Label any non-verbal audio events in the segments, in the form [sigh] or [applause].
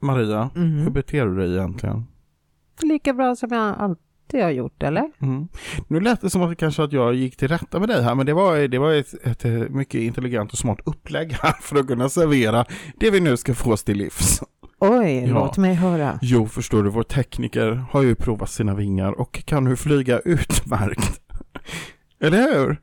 Maria, Mhm. hur beter du dig egentligen? Lika bra som jag alltid har gjort, eller? Mm. Nu lät det som att kanske att jag gick till rätta med dig här, men det var, det var ett, ett eh, mycket intelligent och smart upplägg här för att kunna servera det vi nu ska få oss till livs. Oj, Ja. låt mig höra. Jo, förstår du, vår tekniker har ju provat sina vingar och kan nu flyga utmärkt. [laughs] Eller hur?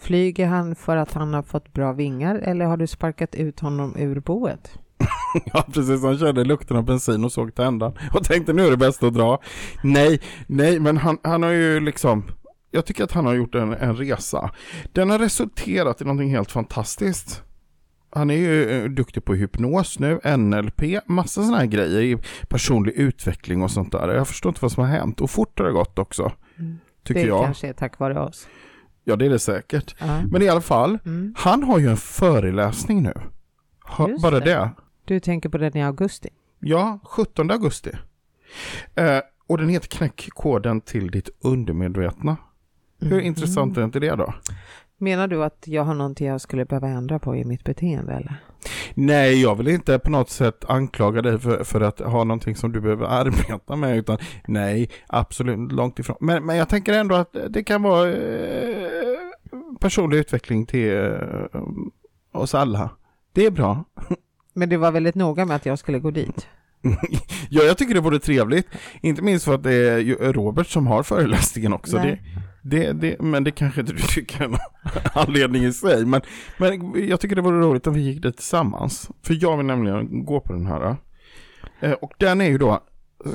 Flyger han för att han har fått bra vingar eller har du sparkat ut honom ur boet? [laughs] Ja, precis. Han kände lukten av bensin och såg tändan och tänkte nu är det bäst att dra. Nej, nej, men han, han har ju liksom jag tycker att han har gjort en, en resa. Den har resulterat i någonting helt fantastiskt. Han är ju eh, duktig på hypnos nu, NLP, massa sådana här grejer i personlig utveckling och sånt där. Jag förstår inte vad som har hänt och fort har det gått också. Tycker det jag. kanske är tack vare oss. Ja, det är det säkert. Ja. Men i alla fall, Mm. han har ju en föreläsning nu. Ha, bara det. det. Du tänker på den i augusti? Ja, 17 augusti. Eh, och den heter Knäck koden till ditt undermedvetna. Hur Mm. intressant är inte det då? Menar du att jag har någonting jag skulle behöva ändra på i mitt beteende eller? Nej, jag vill inte på något sätt anklaga dig för, för att ha någonting som du behöver arbeta med, utan nej, absolut långt ifrån. Men, men jag tänker ändå att det kan vara eh, personlig utveckling till eh, oss alla. Det är bra. Men du var väldigt noga med att jag skulle gå dit. [laughs] ja, jag tycker det vore trevligt. Inte minst för att det är Robert som har föreläsningen också. Det, Nej. det, det, men det kanske inte du tycker är någon [laughs] anledning i sig. Men, men jag tycker det vore roligt om vi gick dit tillsammans. För jag vill nämligen gå på den här. Eh, och den är ju då,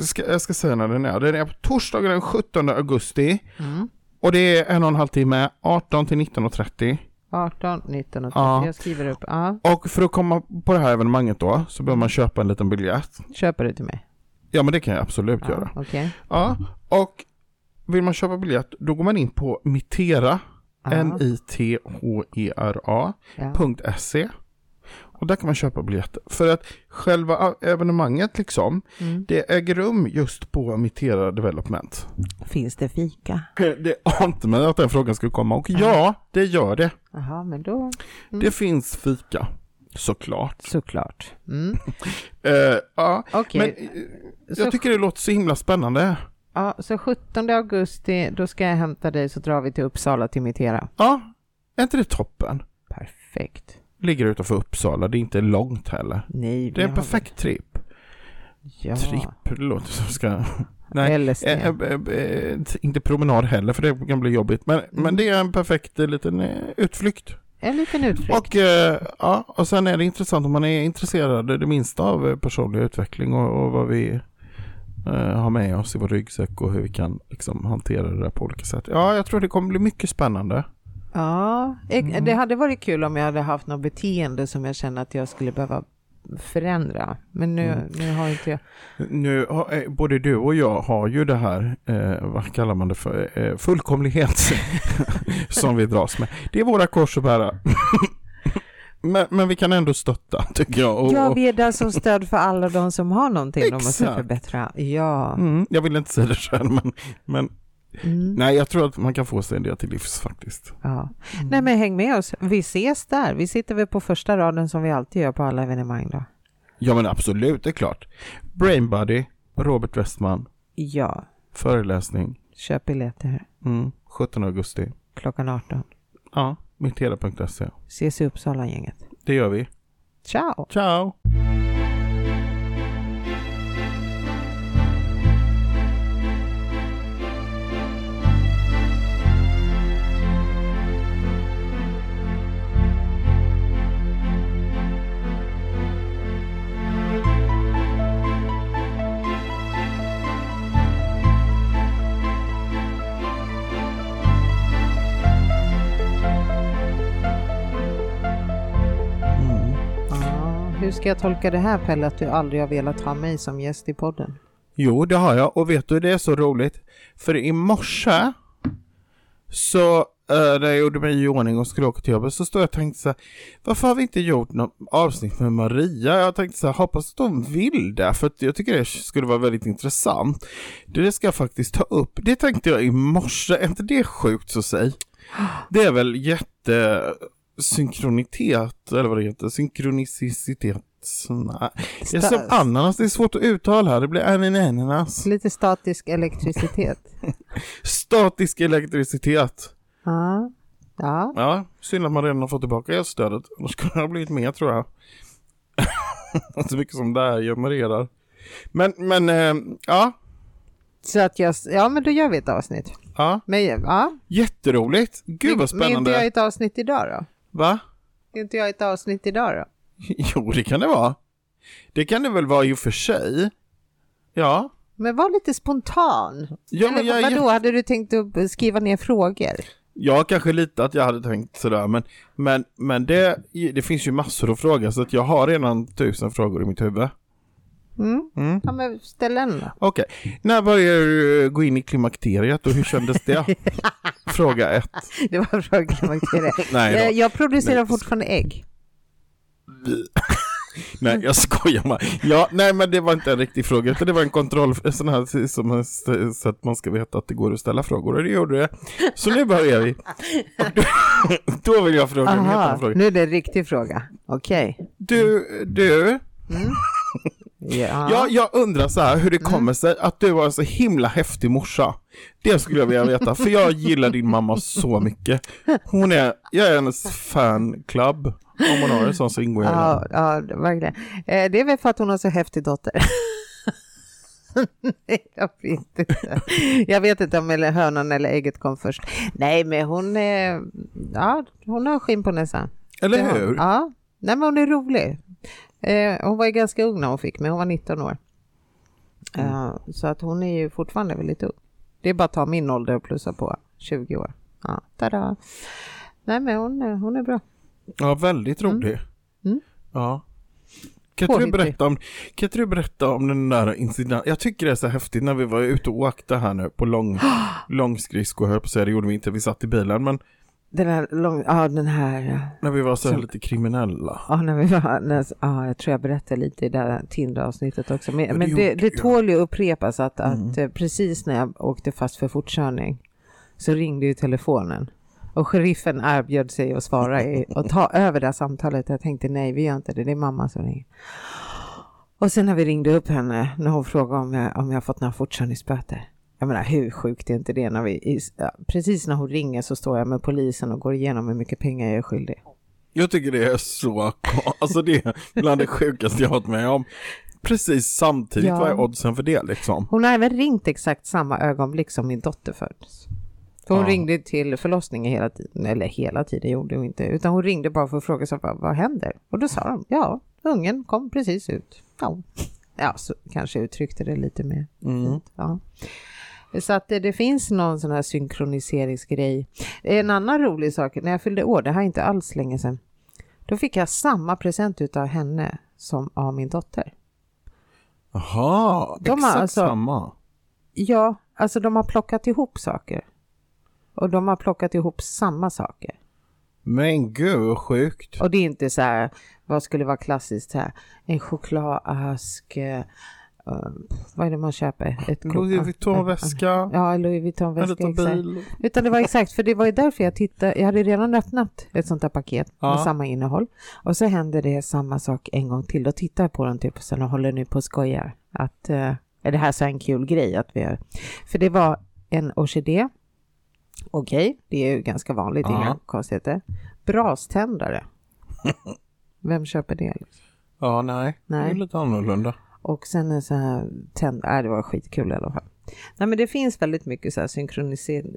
ska, jag ska säga när den är. Den är på torsdagen den 17 augusti. Mm. Och det är en och en halv timme, 18 till 19.30. 18, 19 och 30. Ja. Jag skriver upp. Ja, Och för att komma på det här evenemanget då så behöver man köpa en liten biljett. köper du till mig? Ja men det kan jag absolut göra. Ja, Okej. Ja, och vill man köpa biljett då går man in på Mitera, Ja. N-I-T-H-E-R-A Ja. Och där kan man köpa biljetter. För att själva evenemanget liksom, Mm. det äger rum just på Mitera Development. Finns det fika? Det ante mig att den frågan skulle komma och ja, det gör det. Jaha, men då Mm. Det finns fika, såklart. såklart. Mm. [laughs] Eh, ja, Okej. men eh, Så- jag tycker det låter så himla spännande. Ja, så 17 augusti, då ska jag hämta dig så drar vi till Uppsala till Mitera. Ja, är inte det toppen? Perfekt. Ligger utanför Uppsala, det är inte långt heller. Nej, Det är en perfekt tripp. väl- Ja. Tripp, det låter som ska... [laughs] Nej, LSD. eh, eh, eh, inte promenad heller för det kan bli jobbigt. Men, men det är en perfekt eh, liten eh, utflykt. En liten utflykt. Och, eh, ja, och sen är det intressant om man är intresserad det minsta av personlig utveckling och, och vad vi har med oss i vår ryggsäck och hur vi kan liksom, hantera det där på olika sätt. Ja, jag tror det kommer bli mycket spännande. Ja, Mm. det hade varit kul om jag hade haft något beteende som jag känner att jag skulle behöva förändra. Men nu, Mm. nu har inte jag... Nu, har- eh, både du och jag har ju det här, eh, vad kallar man det för, eh, fullkomlighet [laughs] som vi dras med. Det är våra kors att bära. [laughs] men, men vi kan ändå stötta, tycker jag. Och, Ja, vi är där som stöd för alla de som har någonting de måste förbättra. Ja. mm, jag vill inte säga det själv, men, men Mm. nej, jag tror att man kan få sig en del till livs faktiskt. ja. Nej, men häng med oss. Vi ses där. Vi sitter väl på första raden som vi alltid gör på alla evenemang då. Ja, men absolut, det är klart. Brainbody, Robert Westman, Ja, föreläsning, köp biljetter mm, 17 augusti. klockan 18. Ja, mittera.se. Ses i Uppsala gänget. Det gör vi. Ciao! Ciao! Hur ska jag tolka det här Pelle, att du aldrig har velat ha mig som gäst i podden? Jo, det har jag. Och vet du, det är så roligt. För i morse så äh, när jag gjorde mig i ordning och skulle åka till jobbet så stod jag och tänkte så här, varför har vi inte gjort något avsnitt med Maria? Jag tänkte så här, hoppas att de vill det, för att jag tycker det skulle vara väldigt intressant. Det ska jag faktiskt ta upp. Det tänkte jag i morse, är inte det sjukt så säg? Det är väl jätte synkronitet, eller vad det heter, synkronicitet. Nej. Det är som ananas, det är svårt att uttala här, det blir ananas. Lite statisk elektricitet. [laughs] Statisk elektricitet. Ja. Ja. Ja, synd att man redan har fått tillbaka elstödet. Annars skulle det ha blivit mer tror jag. [laughs] Så mycket som det här genererar. Men, men, eh, ja, Så att jag, ja men då gör vi ett avsnitt. ja, Men, ja. jätteroligt. Gud vad Men är inte jag spännande. ett avsnitt idag då? Va? Är inte jag ett avsnitt idag då? [laughs] Jo, det kan det vara. Det kan det väl vara i och för sig. Ja. Men var lite spontan. Ja, Eller men jag, vadå, jag, hade du tänkt att skriva ner frågor? jag kanske lite att jag hade tänkt sådär, men, men, men det, det finns ju massor att fråga, så att jag har redan tusen frågor i mitt huvud. Mm. Mm. Ja men ställ en då. Okej, när började du gå in i klimakteriet och hur kändes det? [laughs] Fråga ett. [laughs] Det var frågklimakteriet. [laughs] Nej, jag, då. jag producerar Nej. fortfarande ägg. [laughs] nej jag skojar bara. Ja, nej men det var inte en riktig fråga utan det var en kontroll, en sån här som, så att man ska veta att det går att ställa frågor och det gjorde det. Så nu börjar vi. Då, då vill jag fråga en Aha, annan fråga. nu är det en riktig fråga. Okej. Du, du, Ja. ja, jag undrar så här hur det kommer sig att du var en så himla häftig morsa. Det skulle jag vilja veta, för jag gillar din mamma så mycket. Hon är, jag är hennes fanclub. Om hon har en sån så ingår jag i den. Ja, verkligen. Eh, det är väl för att hon har så häftig dotter. [laughs] Nej, jag vet inte. Jag vet inte om eller hönan eller ägget kom först. Nej, men hon, är, ja, hon har skinn på näsan. Eller hur? Ja, nej men hon är rolig. Eh, hon var ju ganska ung när hon fick mig, hon var 19 år. Mm. Eh, så att hon är ju fortfarande väldigt ung. Det är bara att ta min ålder och plussa på 20 år. Ja, tada. Nej men hon, är- hon är bra. Ja, väldigt rolig. Mm. Ja. Kan inte, du berätta om, kan inte du berätta om den där incidenten? Jag tycker det är så häftigt när vi var ute och åkte här nu på lång, [gasps] långskridsko, höll på att säga, det gjorde vi inte, vi satt i bilen, men Den här, lång, ja den här, när vi var så Som- lite kriminella. ja när vi var, när, ja jag tror jag berättade lite i det här Tinder-avsnittet också. Men, Ja, det men gjorde det, det tål ju upprepas att, Mm. att eh, precis när jag åkte fast för fortkörning så ringde ju telefonen. Och sheriffen erbjöd sig att svara i, och ta över det här samtalet. Jag tänkte nej, vi gör inte det, det är mamma som ringer. Och sen när vi ringde upp henne, när hon frågade om jag, om jag fått några fortkörningsböter. Jag menar hur sjukt är inte det när vi, precis när hon ringer så står jag med polisen och går igenom hur mycket pengar jag är skyldig. Jag tycker det är så, alltså det är bland det sjukaste jag har varit med om. Precis samtidigt, Ja. vad är oddsen för det liksom? Hon har även ringt exakt samma ögonblick som min dotter föddes. För hon Ja. ringde till förlossningen hela tiden, eller hela tiden gjorde hon inte, utan hon ringde bara för att fråga sig vad, vad händer? Och då sa de, ja, ungen kom precis ut. Ja, ja så kanske uttryckte det lite mer Mm. Ja. Så att det, det finns någon sån här synkroniseringsgrej. En annan rolig sak, när jag fyllde år, det här är inte alls länge sedan, då fick jag samma present utav henne som av min dotter. Jaha, exakt alltså- samma. Ja, alltså de har plockat ihop saker. Och de har plockat ihop samma saker. Men gud vad sjukt. Och det är inte så här, vad skulle vara klassiskt här, en chokladask, eh, vad är det man köper? Ett kort- Louis Vuitton-väska, Ja, Louis en Vuitton-väska. liten exakt. bil. Utan det var exakt, för det var ju därför jag tittade, jag hade redan öppnat ett sånt här paket Ja. med samma innehåll. Och så hände det samma sak en gång till. Då tittar jag på den typ och sen håller nu på och skojar. Att, eh, är det här så en kul grej att vi gör? För det var en orkidé. Okej, det är ju ganska vanligt, Ja. inga konstigheter. Braständare. [laughs] Vem köper det? Liksom? Ja, nej. Det Nej. är lite annorlunda. Och sen en sån här tändare, äh, det var skitkul i alla fall. Nej men det finns väldigt mycket så här synkronisering,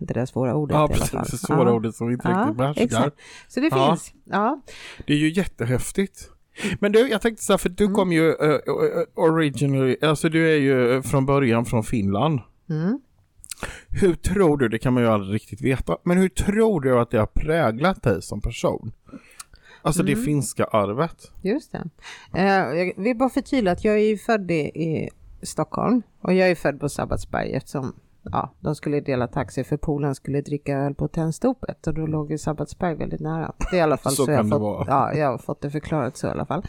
det där svåra ordet Ja, precis. Det svåra Ja. ordet som vi inte Ja, riktigt behärskar. Så det Ja. finns, ja. Det är ju jättehäftigt. Men du, jag tänkte så här, för du Mm. kom ju uh, originally, alltså du är ju från början från Finland. Mm. Hur tror du, det kan man ju aldrig riktigt veta, men hur tror du att det har präglat dig som person? Alltså det Mm. finska arvet. Just det. Eh, jag vill bara förtydliga att jag är ju född i, Stockholm och jag är född på Sabbatsberg eftersom ja, de skulle dela taxi för Polen skulle dricka öl på Tennstopet och då låg ju Sabbatsberg väldigt nära. Det är i alla fall Så så, jag, kan det fått, vara. Ja, jag har fått det förklarat så i alla fall.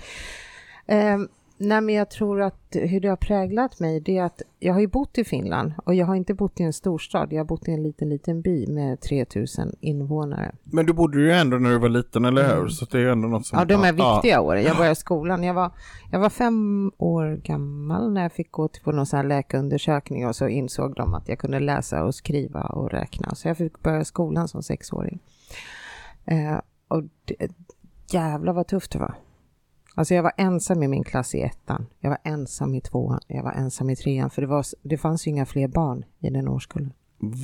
Nej, men jag tror att hur det har präglat mig, det är att jag har ju bott i Finland och jag har inte bott i en storstad. Jag har bott i en liten, liten by med 3000 invånare. Men du bodde ju ändå när du var liten, eller hur? Så det är ändå något som... Ja, de är viktiga åren. Jag [laughs] började skolan. Jag var, jag var fem år gammal när jag fick gå till på någon sån här läkarundersökning och så insåg de att jag kunde läsa och skriva och räkna. Så jag fick börja skolan som sexåring. Eh, och det, jävlar vad tufft det var. Alltså jag var ensam i min klass i ettan. Jag var ensam i tvåan. Jag var ensam i trean. För det, var, det fanns ju inga fler barn i den årskullen.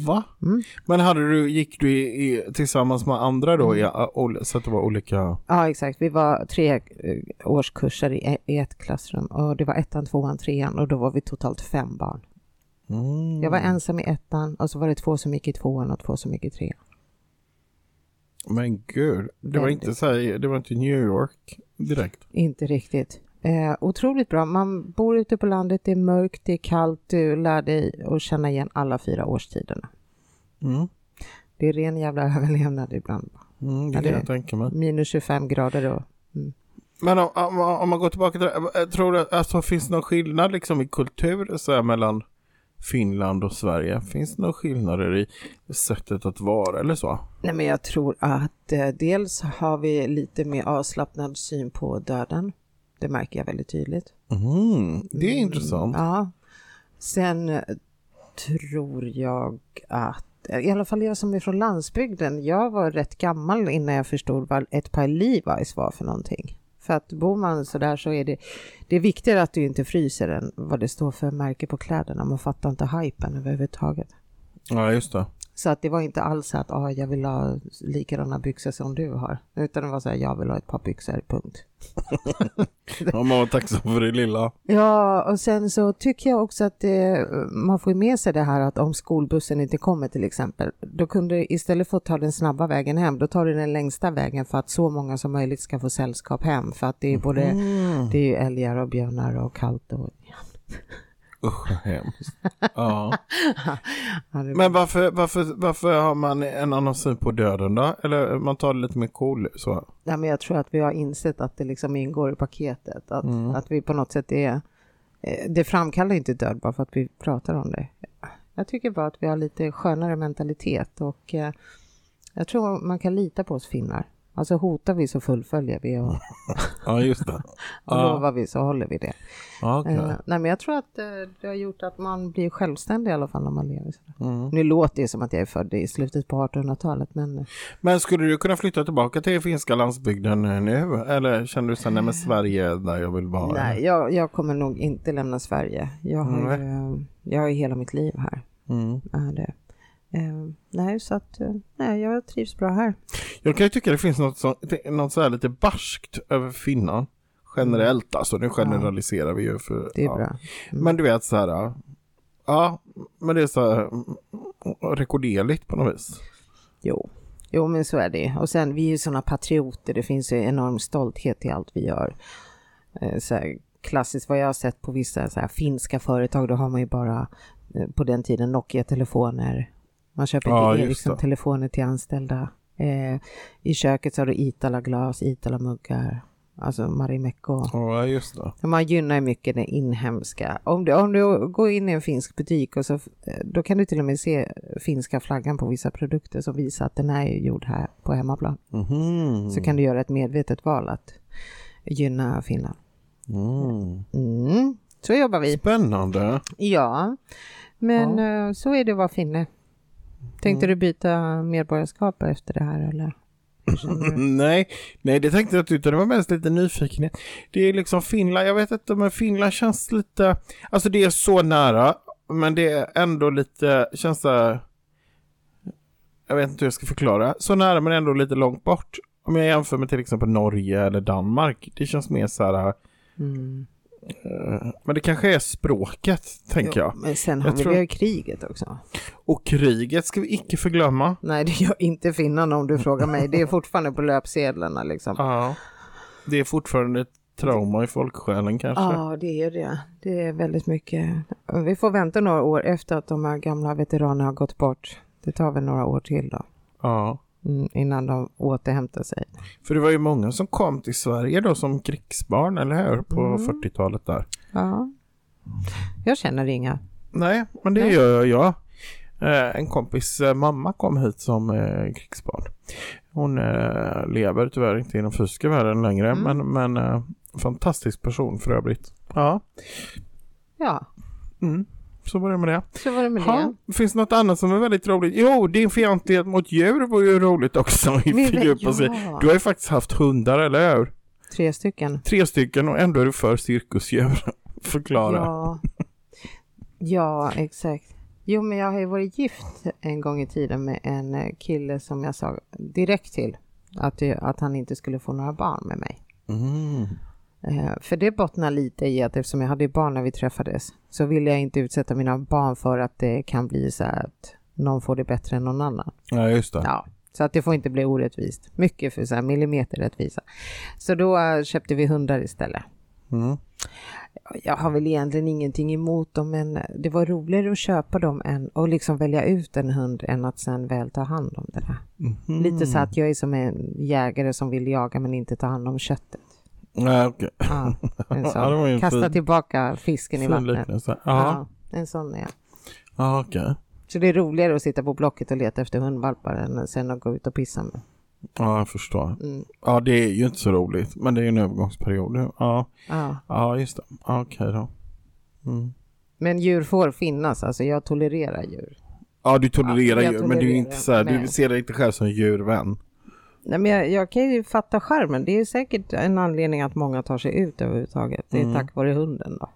Va? Mm. Men hade du, gick du i, i, tillsammans med andra då? I, o- så att det var olika... Ja, exakt. Vi var tre eh, årskurser i, i ett klassrum. Och det var ettan, tvåan, trean. Och då var vi totalt fem barn. Mm. Jag var ensam i ettan och så var det två som gick i tvåan och två som gick i trean. Men gud, det var inte så här, det var inte New York direkt. Inte riktigt. Eh, otroligt bra. Man bor ute på landet, det är mörkt, det är kallt. Du lär dig att känna igen alla fyra årstiderna. Mm. Det är ren jävla överlevnad ibland. Mm, det kan jag tänka mig. Minus 25 grader och Men om, om, om man går tillbaka till det, tror du alltså finns det någon skillnad liksom i kultur så här, mellan Finland och Sverige? Finns det några skillnader i sättet att vara eller så? Nej, men jag tror att eh, dels har vi lite mer avslappnad syn på döden. Det märker jag väldigt tydligt. Mm, det är intressant. Ja. Sen eh, tror jag att, eh, i alla fall jag som är från landsbygden, jag var rätt gammal innan jag förstod vad ett par Levi's var för någonting. För att bor man sådär så är det, det är viktigare att du inte fryser än vad det står för märke på kläderna. Man fattar inte hypen överhuvudtaget. Ja, just det. Så att det var inte alls att ah, jag vill ha likadana byxor som du har. Utan det var så här, jag vill ha ett par byxor, punkt. [laughs] Ja, man var tacksam för det lilla. Ja, och sen så tycker jag också att det, man får med sig det här att om skolbussen inte kommer till exempel, då kunde du istället för att ta den snabba vägen hem, då tar du den längsta vägen för att så många som möjligt ska få sällskap hem. För att det är både, Mm. det är älgar och björnar och kallt och... Usch, vad hemskt. Ja. [laughs] Men varför, varför, varför har man en annan syn på döden då? Eller man tar det lite mer cool så? Ja, men jag tror att vi har insett att det liksom ingår i paketet. Att, Mm. att vi på något sätt är... eh, Det framkallar inte död bara för att vi pratar om det. Jag tycker bara att vi har lite skönare mentalitet och eh, jag tror man kan lita på oss finnar. Alltså hotar vi så fullföljer vi och, och [laughs] Ja, just det. [laughs] Ja. lovar vi så håller vi det. Ja, okej. Eh, nej men jag tror att eh, det har gjort att man blir självständig i alla fall när man lever sådär. Mm. Nu låter det som att jag är född i slutet på 1800-talet men Men skulle du kunna flytta tillbaka till finska landsbygden eh, nu? Eller känner du sen, nej men Sverige är där jag vill vara? Nej, jag, jag kommer nog inte lämna Sverige. Jag har, ju, jag har hela mitt liv här. Mm. Är det. Eh, nej, så att eh, nej, jag trivs bra här. Jag kan ju tycka det finns något, så, något så här lite barskt över Finland. Generellt alltså, nu generaliserar vi ju för... Det är ja. bra. Mm. Men du vet så här, ja, men det är så här rekorderligt på något vis. Jo. jo, men så är det. Och sen, vi är ju sådana patrioter. Det finns ju enorm stolthet i allt vi gör. Eh, så här, klassiskt vad jag har sett på vissa så här, finska företag, då har man ju bara eh, på den tiden Nokia-telefoner. Man köper Ja, inte just Ericsson-telefoner till anställda. Eh, I köket så har du Itala-glas, Itala-muggar. Alltså Marimekko. Ja, just det. Man gynnar mycket det inhemska. Om du, om du går in i en finsk butik och så, eh, då kan du till och med se finska flaggan på vissa produkter som visar att den är gjord här på hemmaplan. Mhm. Så kan du göra ett medvetet val att gynna Finland. Mm. Mm. Så jobbar vi. Spännande. Ja, men eh, så är det att vara finne. Tänkte Mm. du byta medborgarskap efter det här eller? [laughs] Nej, nej, det tänkte jag inte utan det var mest lite nyfikenhet. Det är liksom Finland, jag vet inte men Finland känns lite, alltså det är så nära, men det är ändå lite, känns så jag vet inte hur jag ska förklara, så nära men ändå lite långt bort. Om jag jämför med till exempel Norge eller Danmark, det känns mer så här, Mm. Men det kanske är språket, tänker jag. Men sen har Jag vi, tror- ju kriget också. Och kriget ska vi icke förglömma. Nej, det gör inte finnarna om du frågar mig. Det är [laughs] fortfarande på löpsedlarna liksom. Ja. Det är fortfarande ett trauma i folksjälen kanske. Ja, det är det. Det är väldigt mycket. Vi får vänta några år efter att de här gamla veteranerna har gått bort. Det tar väl några år till då. Ja. Mm, innan de återhämtar sig. För det var ju många som kom till Sverige då som krigsbarn, eller hur? På Mm. 40-talet där. Ja. Jag känner inga. Nej, men det Nej. gör jag. Eh, en kompis eh, mamma kom hit som eh, krigsbarn. Hon lever tyvärr inte i den fysiska världen längre, Mm. men, men fantastisk person för övrigt. Ja, Ja, mm. Så var det med det. så var det med Ha, det. finns något annat som är väldigt roligt? Jo, din fientlighet mot djur var ju roligt också. fördjupa sig. ja. Du har ju faktiskt haft hundar, eller hur? Tre stycken. Tre stycken och ändå är du för cirkusdjur. [laughs] Förklara. Ja. ja, exakt. Jo, men jag har ju varit gift en gång i tiden med en kille som jag sa direkt till att, det- att han inte skulle få några barn med mig. Mm. Eh, För det bottnar lite i att eftersom jag hade barn när vi träffades så ville jag inte utsätta mina barn för att det kan bli så här att någon får det bättre än någon annan. Ja, just det. Ja, så att det får inte bli orättvist. Mycket för så här millimeterrättvisa. Så då eh, köpte vi hundar istället. Mm. Jag har väl egentligen ingenting emot dem men det var roligare att köpa dem än och liksom välja ut en hund än att sen väl ta hand om det där. Mhm. Lite så att jag är som en jägare som vill jaga men inte ta hand om köttet. Nej, okej. Ja, en [laughs] sån. Ja, en Kasta fin- tillbaka fisken i vattnet. Ja, Ja, en sån är jag. ja okej. Så det är roligare att sitta på Blocket och leta efter hundvalpar än sen att gå ut och pissa med. Ja, jag förstår. Mm. Ja, det är ju inte så roligt, men det är ju en övergångsperiod. Ja, Ja. ja just det. Ja, Okej då. Mm. Men djur får finnas, alltså jag tolererar djur. Ja, du tolererar Ja, djur, men du är inte så här, du ser dig inte själv som djurvän. Nej, men jag, jag kan ju fatta skärmen. Det är säkert en anledning att många tar sig ut överhuvudtaget. Det är Mm. tack vare hunden då.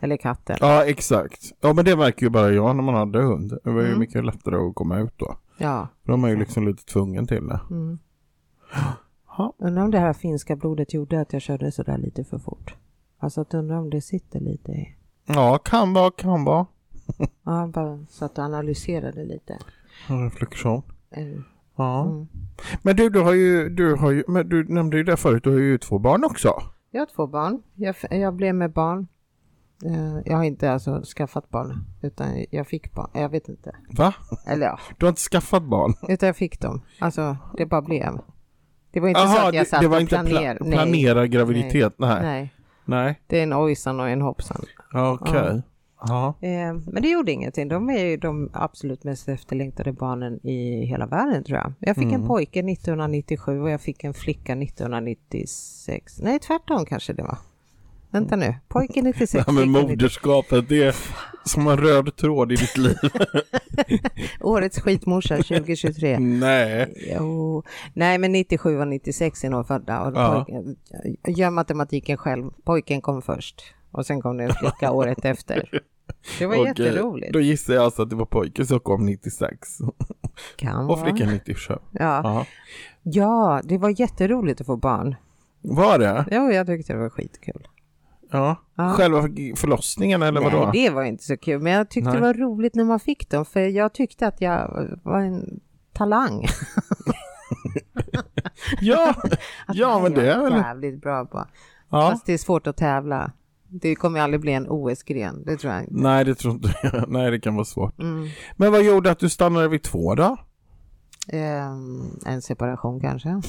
Eller katten. Ja, exakt. Ja, men det märker ju bara jag när man hade hund. Det var ju Mm. mycket lättare att komma ut då. Ja. Då är man ju liksom lite tvungen till det. Mm. [gasps] Undrar om det här finska blodet gjorde att jag körde sådär lite för fort. Alltså att undra om det sitter lite i... Ja, kan vara, kan vara. [laughs] Ja, bara så att du analyserade lite. En reflektion. Ja. Mm. Men du, du har ju, du har ju, men du nämnde ju det förut, du har ju två barn också. Jag har två barn. Jag, jag blev med barn. Eh, Jag har inte alltså skaffat barn, utan jag fick barn. Jag vet inte. Va? Eller ja, Du har inte skaffat barn? utan jag fick dem. Alltså, det bara blev. Det var inte så Jaha, att jag satt det var och inte planerade. pla- planera graviditet? Nej. Nej. Nej, Nej. det är en ojsan och en hoppsan. Okej. Ja. Eh, men det gjorde ingenting. De är ju de absolut mest efterlängtade barnen i hela världen tror jag. Jag fick Mm. en pojke 1997 och jag fick en flicka 1996. Nej, tvärtom kanske det var. Vänta nu. Pojke 96. Det här med flicka 90. moderskapet, det är som en röd tråd i ditt liv. [laughs] Årets skitmorsa 2023. Nej. Jo. Nej, men 97 och 96 är nog födda. Och Ja. pojken, gör matematiken själv. Pojken kom först. Och sen kom det en flicka året efter. Det var [laughs] Okej. jätteroligt. Då gissar jag alltså att det var pojken som kom 96 Kan och flickan 97. Ja. Ja. ja, det var jätteroligt att få barn. Var det? Jo, jag tyckte det var skitkul. Ja. Ja. Själva förlossningen eller vadå? Nej, det var inte så kul. Men jag tyckte Nej. det var roligt när man fick dem. För jag tyckte att jag var en talang. [laughs] Ja, [laughs] ja men det är väl... jävligt bra på. Ja. Fast det är svårt att tävla. Det kommer aldrig bli en OS-gren. Det tror jag inte. Nej, det tror inte jag. [laughs] Nej, det kan vara svårt. Mm. Men vad gjorde att du stannade vid två då? Ehm, en separation kanske.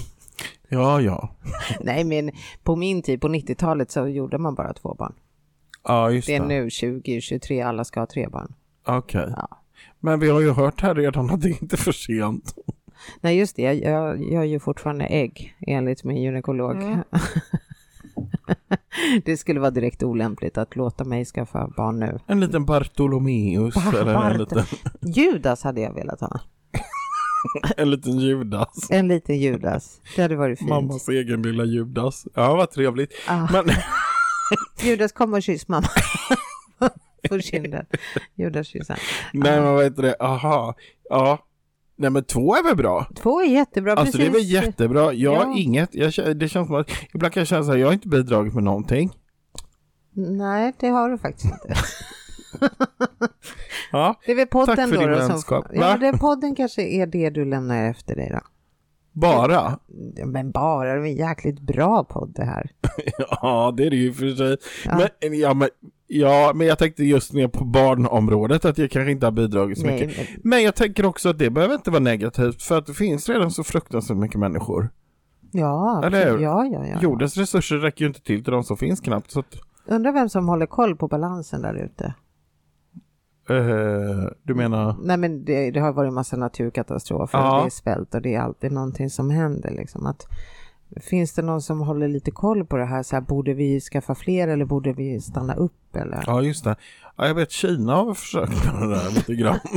Ja, ja. [laughs] Nej, men på min tid, på 90-talet, så gjorde man bara två barn. Ja, just Det det. är nu 2023, alla ska ha tre barn. Okej. Ja. Men vi har ju hört här redan att det inte är för sent. Nej, just det. Jag, jag gör ju fortfarande ägg enligt min gynekolog. Mm. [laughs] [laughs] det skulle vara direkt olämpligt att låta mig skaffa barn nu. En liten Bartolomeus Bar- eller en liten, [laughs] Judas hade jag velat ha. [laughs] en liten Judas. En liten Judas. Det hade varit fint. Mammas egen lilla Judas. Ja, vad trevligt. Ah, Men Judas, kom och kyss mamma. På kinden. Judas kyssa. nej, men vad heter det? Aha. Ja. Nej, men två är väl bra? Två är jättebra. Alltså det är väl precis. jättebra. Jag har Ja. inget. Jag, det känns som att ibland kan jag känna så här, jag har inte bidragit med någonting. Nej, det har du faktiskt inte. [laughs] Ja, Det är väl podden Tack för då. din då som, vänskap. ja, det podden kanske är det du lämnar efter dig då. bara. Ja, Men bara, det är en jäkligt bra podd det här. [laughs] Ja, det är det ju för sig. Ja. Men, ja, men Ja, men jag tänkte just ner på barnområdet att jag kanske inte har bidragit så Nej, mycket. men, Men jag tänker också att det behöver inte vara negativt för att det finns redan så fruktansvärt mycket människor. ja, Eller hur? ja, ja, ja. Jordens resurser räcker ju inte till till de som finns knappt. Så att, Undrar vem som håller koll på balansen där ute. eh, du menar? Nej men det, det har varit en massa naturkatastrofer Ja. det är svält och det är alltid någonting som händer liksom. Att, finns det någon som håller lite koll på det här? Så här borde vi skaffa fler eller borde vi stanna upp eller? Ja, just det. Ja, jag vet Kina har försökt med det där lite grann. [laughs]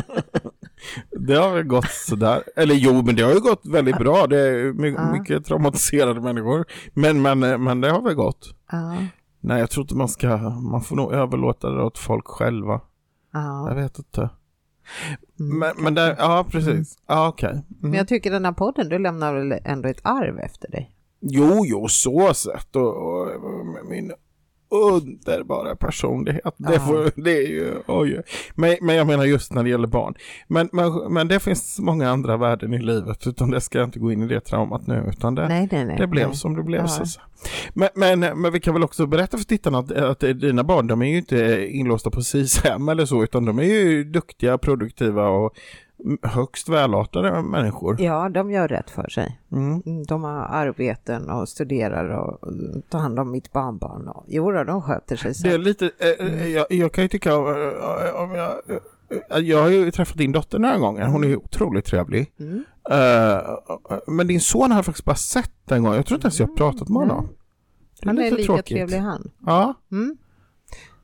Det har väl gått sådär. Eller jo, men det har ju gått väldigt bra. Det är my- Ja. mycket traumatiserade människor. Men, men, men det har väl gått. Ja, Nej, jag tror inte man ska, man får nog överlåta det åt folk själva. ja. Jag vet inte. Mm, Men, men det, ja precis. Ja, okej. Mm. Men jag tycker den här podden, du lämnar väl ändå ett arv efter dig? Jo, jo, så sett. Och, och, och min underbara personlighet. Det, får, det är ju, oj. Men, men jag menar just när det gäller barn. Men, men, men det finns många andra värden i livet. Utan det ska jag inte gå in i det traumat nu. Utan det, Nej, nej, nej. det blev som det blev. Ja. Så. Men, men, men vi kan väl också berätta för tittarna att, att dina barn, de är ju inte inlåsta på SIS-hem eller så. Utan de är ju duktiga, produktiva och högst välartade människor. Ja, de gör rätt för sig. Mm. Mm, De har arbeten och studerar och tar hand om mitt barnbarn. Och, jo, då, de sköter sig. Så. Det är lite, eh, eh, jag, jag kan ju tycka, eh, eh, om jag, jag har ju träffat din dotter några gånger, hon är ju otroligt trevlig. Mm. Eh, men din son har jag faktiskt bara sett en gång, jag tror inte ens jag har pratat med honom. Det Han är lite lika tråkigt. trevlig han. Ja, Mm.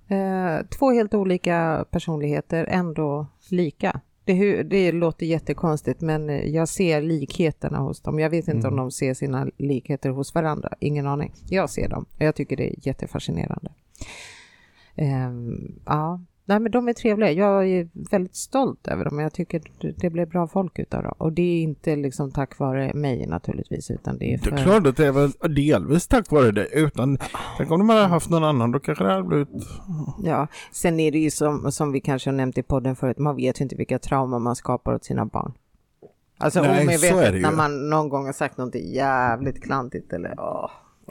Eh, två helt olika personligheter, ändå lika. Det, det låter jättekonstigt men eh, jag ser likheterna hos dem. Jag vet inte om Mm. de ser sina likheter hos varandra. Ingen aning. Jag ser dem. Jag tycker det är jättefascinerande. Ehm, ja, Nej, men de är trevliga. Jag är väldigt stolt över dem. Jag tycker det- det blev bra folk utav dem. Och det är inte liksom tack vare mig naturligtvis, utan det är det för... är klart att det är väl delvis tack vare det. Utan, tänk om de hade haft någon annan, då kanske det hade blivit... Ja, sen är det ju som, som vi kanske har nämnt i podden förut, man vet ju inte vilka trauman man skapar åt sina barn. Alltså Nej, omedvetet det när man någon gång har sagt något jävligt klantigt eller åh.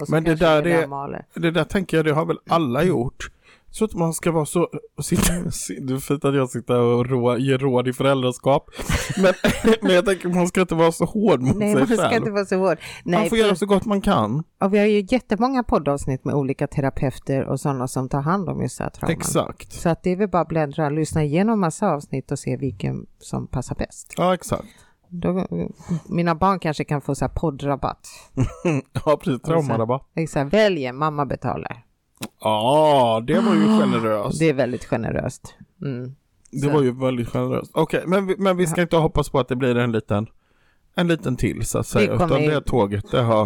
Men det där det. Det där tänker jag, det har väl alla gjort. Så att man ska vara så, sitta, det är fint att jag sitter och rå, ger råd i föräldraskap. Men, [laughs] men jag tänker man ska inte vara så hård mot Nej, sig man ska själv. inte vara så hård. man Nej, får för, göra så gott man kan. och vi har ju jättemånga poddavsnitt med olika terapeuter och sådana som tar hand om just det här trauman. Exakt. Så att det är väl bara att bläddra, lyssna igenom massa avsnitt och se vilken som passar bäst. Ja, exakt. Då, mina barn kanske kan få så här poddrabatt. [laughs] Ja, precis. Traumarabatt. Exakt, välj, mamma betalar. Ja, det var ju generöst. Det är väldigt generöst. Mm. Det var ju väldigt generöst. Okej, men, vi- men vi ska inte hoppas på att det blir en liten, en liten till så att säga. Utan ju- det tåget, det har,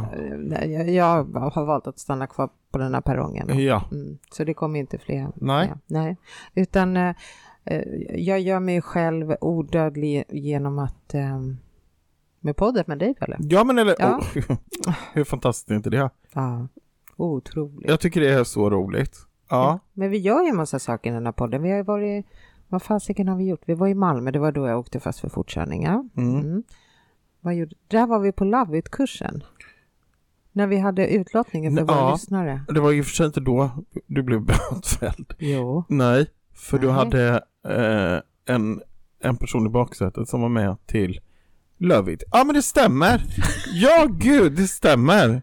Eh, Jag, jag har valt att stanna kvar på den här perrongen. ja. Mm. Så det kommer inte fler. Nej. Ja, nej. Utan eh, eh, jag gör mig själv odödlig genom att eh, med podden med dig Pelle. Ja, men eller, Ja. oh, [laughs] hur fantastiskt är inte det? Ja, otroligt. Jag tycker det är så roligt. Ja. Men vi gör ju en massa saker i den här podden. Vi har ju varit, vad fasiken har vi gjort? Vi var i Malmö, det var då jag åkte fast för fortkörning. Ja. Mm. Mm. Vad gjorde, där var vi på Love It-kursen. När vi hade utlottningen för Ja. våra lyssnare. Det var ju för sig inte då du blev [laughs] bötfälld. Jo. Nej, för du Nej. hade eh, en, en person i baksätet som var med till Love It. Ja, men det stämmer. [laughs] Ja, gud, det stämmer.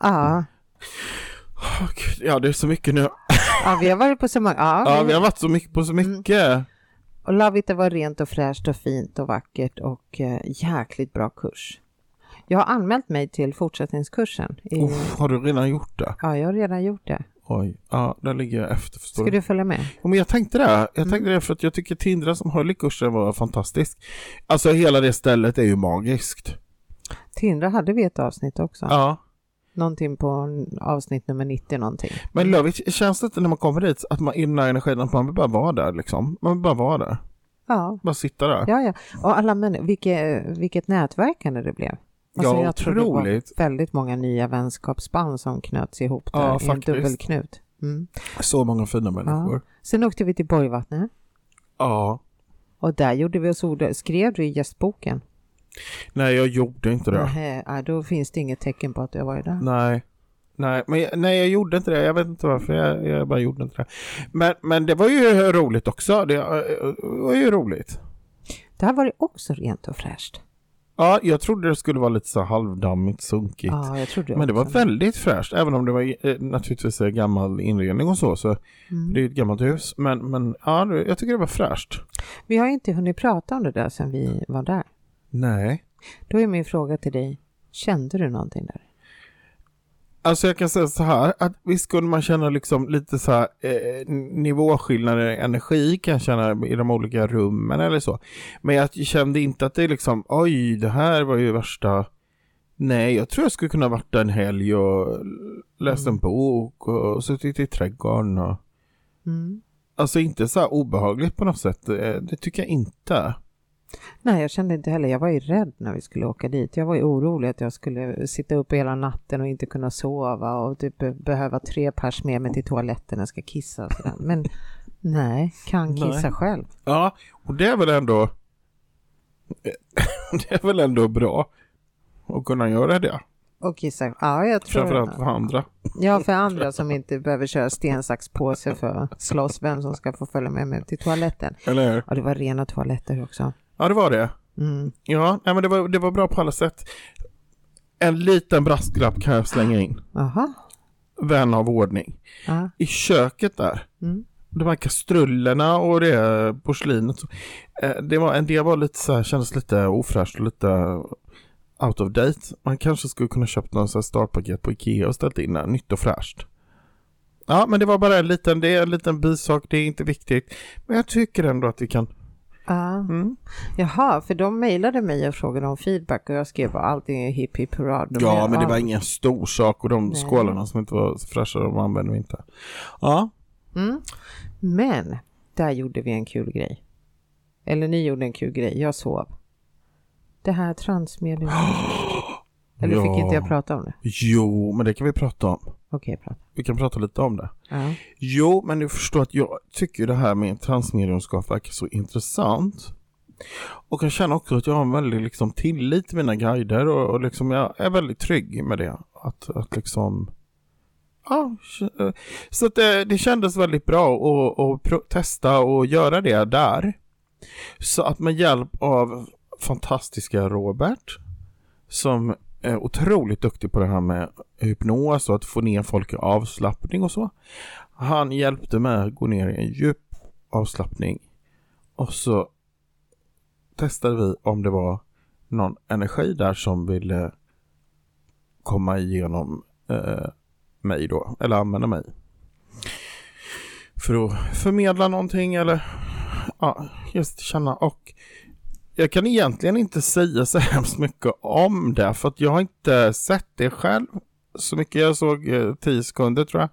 Ja. Åh, Gud, ja, det är så mycket nu. [laughs] ja, vi har varit på så många. Ja, Ja, vi- vi har varit så mycket på så mycket. Och Love It det var rent och fräscht och fint och vackert och eh, jäkligt bra kurs. Jag har anmält mig till fortsättningskursen. I, Uff, har du redan gjort det? Ja, jag har redan gjort det. Oj, ja, där ligger jag efter förstår Ska du. följa med? Ja, men jag tänkte det. Jag Mm. tänkte det för att jag tycker Tindra som höll i kursen var fantastisk. Alltså hela det stället är ju magiskt. Tindra hade vi ett avsnitt också. Ja. Någonting på avsnitt nummer 90 någonting. Men Love It, känns det inte när man kommer dit att man i den här energin att man vill bara vara där liksom? Man vill bara vara där. Ja, Bara sitta där. ja, ja. Och alla män, vilket, vilket nätverkande det blev. Alltså, Ja, jag tror det var otroligt. väldigt många nya vänskapsband som knöts ihop där Ja, i en dubbelknut. Mm. Så många fina människor. Sen åkte vi till Borgvattnet Ja. och där gjorde vi oss ord. Skrev du i gästboken? Nej, jag gjorde inte det. Nej, nej, då finns det inget tecken på att har varit där. Nej. Nej, men jag, nej, jag gjorde inte det. Jag vet inte varför. Jag, jag bara gjorde inte det. Men, men det var ju roligt också. Det eh, var ju roligt. Det här var det också rent och fräscht. Ja, jag trodde det skulle vara lite så halvdammigt, sunkigt. Ja, jag trodde Men det var också. väldigt fräscht, även om det var eh, naturligtvis gammal inredning och så. så Mm. Det är ju ett gammalt hus. Men, men ja, det- jag tycker det var fräscht. Vi har inte hunnit prata om det där sedan vi var där. Nej. Då är min fråga till dig, kände du någonting där? Alltså jag kan säga så här, att visst skulle man känna liksom lite så här eh, nivåskillnader i energi kan jag känna i de olika rummen eller så. Men jag kände inte att det liksom, oj, det här var ju värsta... Nej, jag tror jag skulle kunna varit där en helg och läst en bok och suttit i trädgården och... Mm. Alltså inte så här obehagligt på något sätt, eh, det tycker jag inte. Nej, jag kände inte heller. Jag var ju rädd när vi skulle åka dit. Jag var ju orolig att jag skulle sitta upp hela natten och inte kunna sova och typ be- behöva tre pers med mig till toaletten när jag ska kissa och sådär. Men [laughs] nej, kan kissa Nej. själv. Ja, och det är väl ändå... [laughs] det är väl ändå bra att kunna göra det. Och kissa, ja jag tror Framförallt för andra. Ja, för andra som inte behöver köra sten, sax, påse för att slåss vem som ska få följa med mig till toaletten. Eller hur? Ja, det var rena toaletter också. Ja, det var det. Mm. Ja, nej, men det var, det var bra på alla sätt. En liten brasklapp kan jag slänga in. Aha. Vän av ordning. Ja. I köket där. Mm. De här kastrullerna och det porslinet. eh, Det var, en del var lite så här, kändes lite ofräscht och lite out of date. Man kanske skulle kunna köpt någon så här startpaket på Ikea och ställt in där, nytt och fräscht. Ja, men det var bara en liten, det är en liten bisak, det är inte viktigt. Men jag tycker ändå att vi kan... Ja. Mm. Jaha, för de mejlade mig och frågade om feedback och jag skrev bara allting är hipp hipp hurra. De Ja, men det var ingen stor sak och de Nej. skålarna som inte var fräscha, de använde vi inte. Ja, Mm. Men, där gjorde vi en kul grej. Eller ni gjorde en kul grej, jag sov. Det här transmedium. [gasps] Eller fick Ja. inte jag prata om det? jo, men det kan vi prata om. Okej, prata. Vi kan prata lite om det. Ja. Jo, men du förstår att jag tycker det här med transmediumskap verkar så intressant. Och jag känner också att jag har en väldig liksom, tillit till mina guider och, och liksom, jag är väldigt trygg med det. Att, att liksom... Ja, så att det, det kändes väldigt bra att, att testa och göra det där. Så att med hjälp av fantastiska Robert som är otroligt duktig på det här med hypnos och att få ner folk i avslappning och så. Han hjälpte mig att gå ner i en djup avslappning och så testade vi om det var någon energi där som ville komma igenom eh, mig då, eller använda mig. För att förmedla någonting eller ja, just känna och jag kan egentligen inte säga så hemskt mycket om det för att jag har inte sett det själv så mycket. Jag såg eh, 10 sekunder tror jag.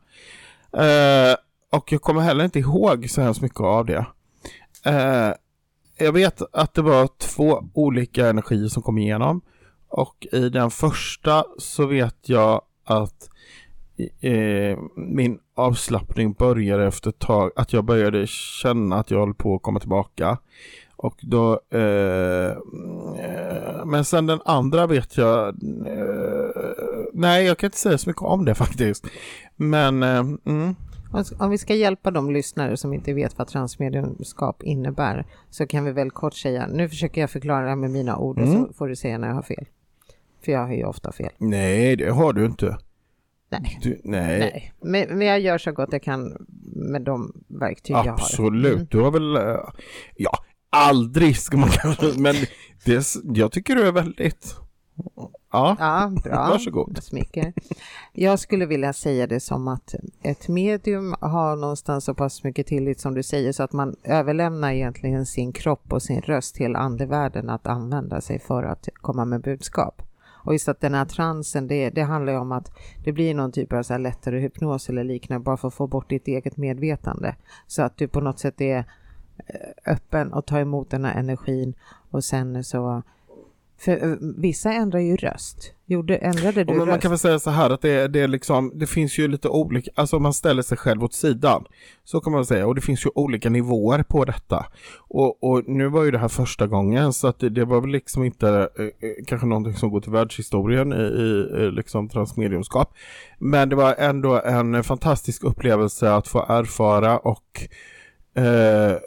Eh, och jag kommer heller inte ihåg så hemskt mycket av det. Eh, jag vet att det var två olika energier som kom igenom. Och i den första så vet jag att eh, min avslappning började efter ett tag, att jag började känna att jag höll på att komma tillbaka. Och då, eh, eh, men sen den andra vet jag, eh, nej jag kan inte säga så mycket om det [laughs] faktiskt. Men, eh, mm, Om- vi ska hjälpa de lyssnare som inte vet vad transmediumskap innebär så kan vi väl kort säga, nu försöker jag förklara med mina ord och Mm. så får du säga när jag har fel. För jag har ju ofta fel. nej det har du inte. Nej. Du, nej. Nej, men, men jag gör så gott jag kan med de verktyg jag har. Absolut, Mm. du har väl, eh, ja, aldrig ska man kanske, men det, jag tycker du är väldigt, ja, Ja, bra. Varsågod. Smicker. Jag skulle vilja säga det som att ett medium har någonstans så pass mycket tillit som du säger så att man överlämnar egentligen sin kropp och sin röst till andevärlden att använda sig för att komma med budskap. Och just att den här transen, det, det handlar ju om att det blir någon typ av så här lättare hypnos eller liknande bara för att få bort ditt eget medvetande. Så att du på något sätt är öppen och tar emot den här energin och sen så för eh, vissa ändrar ju röst Gjorde, ändrade du Och men man röst? kan väl säga så här att det, det, är liksom, det finns ju lite olika, alltså om man ställer sig själv åt sidan. Så kan man säga, och det finns ju olika nivåer på detta. Och, och nu var ju det här första gången så att det, det var väl liksom inte eh, eh, kanske någonting som går till världshistorien i, i, i liksom transmediumskap. Men det var ändå en fantastisk upplevelse att få erfara och eh,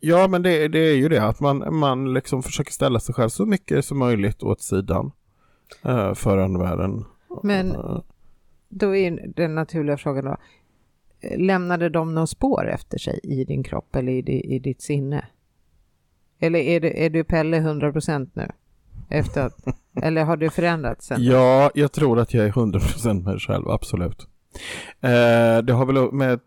Ja men det, det är ju det att man, man liksom försöker ställa sig själv så mycket som möjligt åt sidan eh, för andevärlden. Men Eh, då är den naturliga frågan då, lämnade de några spår efter sig i din kropp eller i, i ditt sinne? Eller är, det, är du Pelle 100% nu? Efter att, [laughs] eller har du förändrats sen? Ja, jag tror att jag är 100% mig själv, absolut. Eh, det har väl med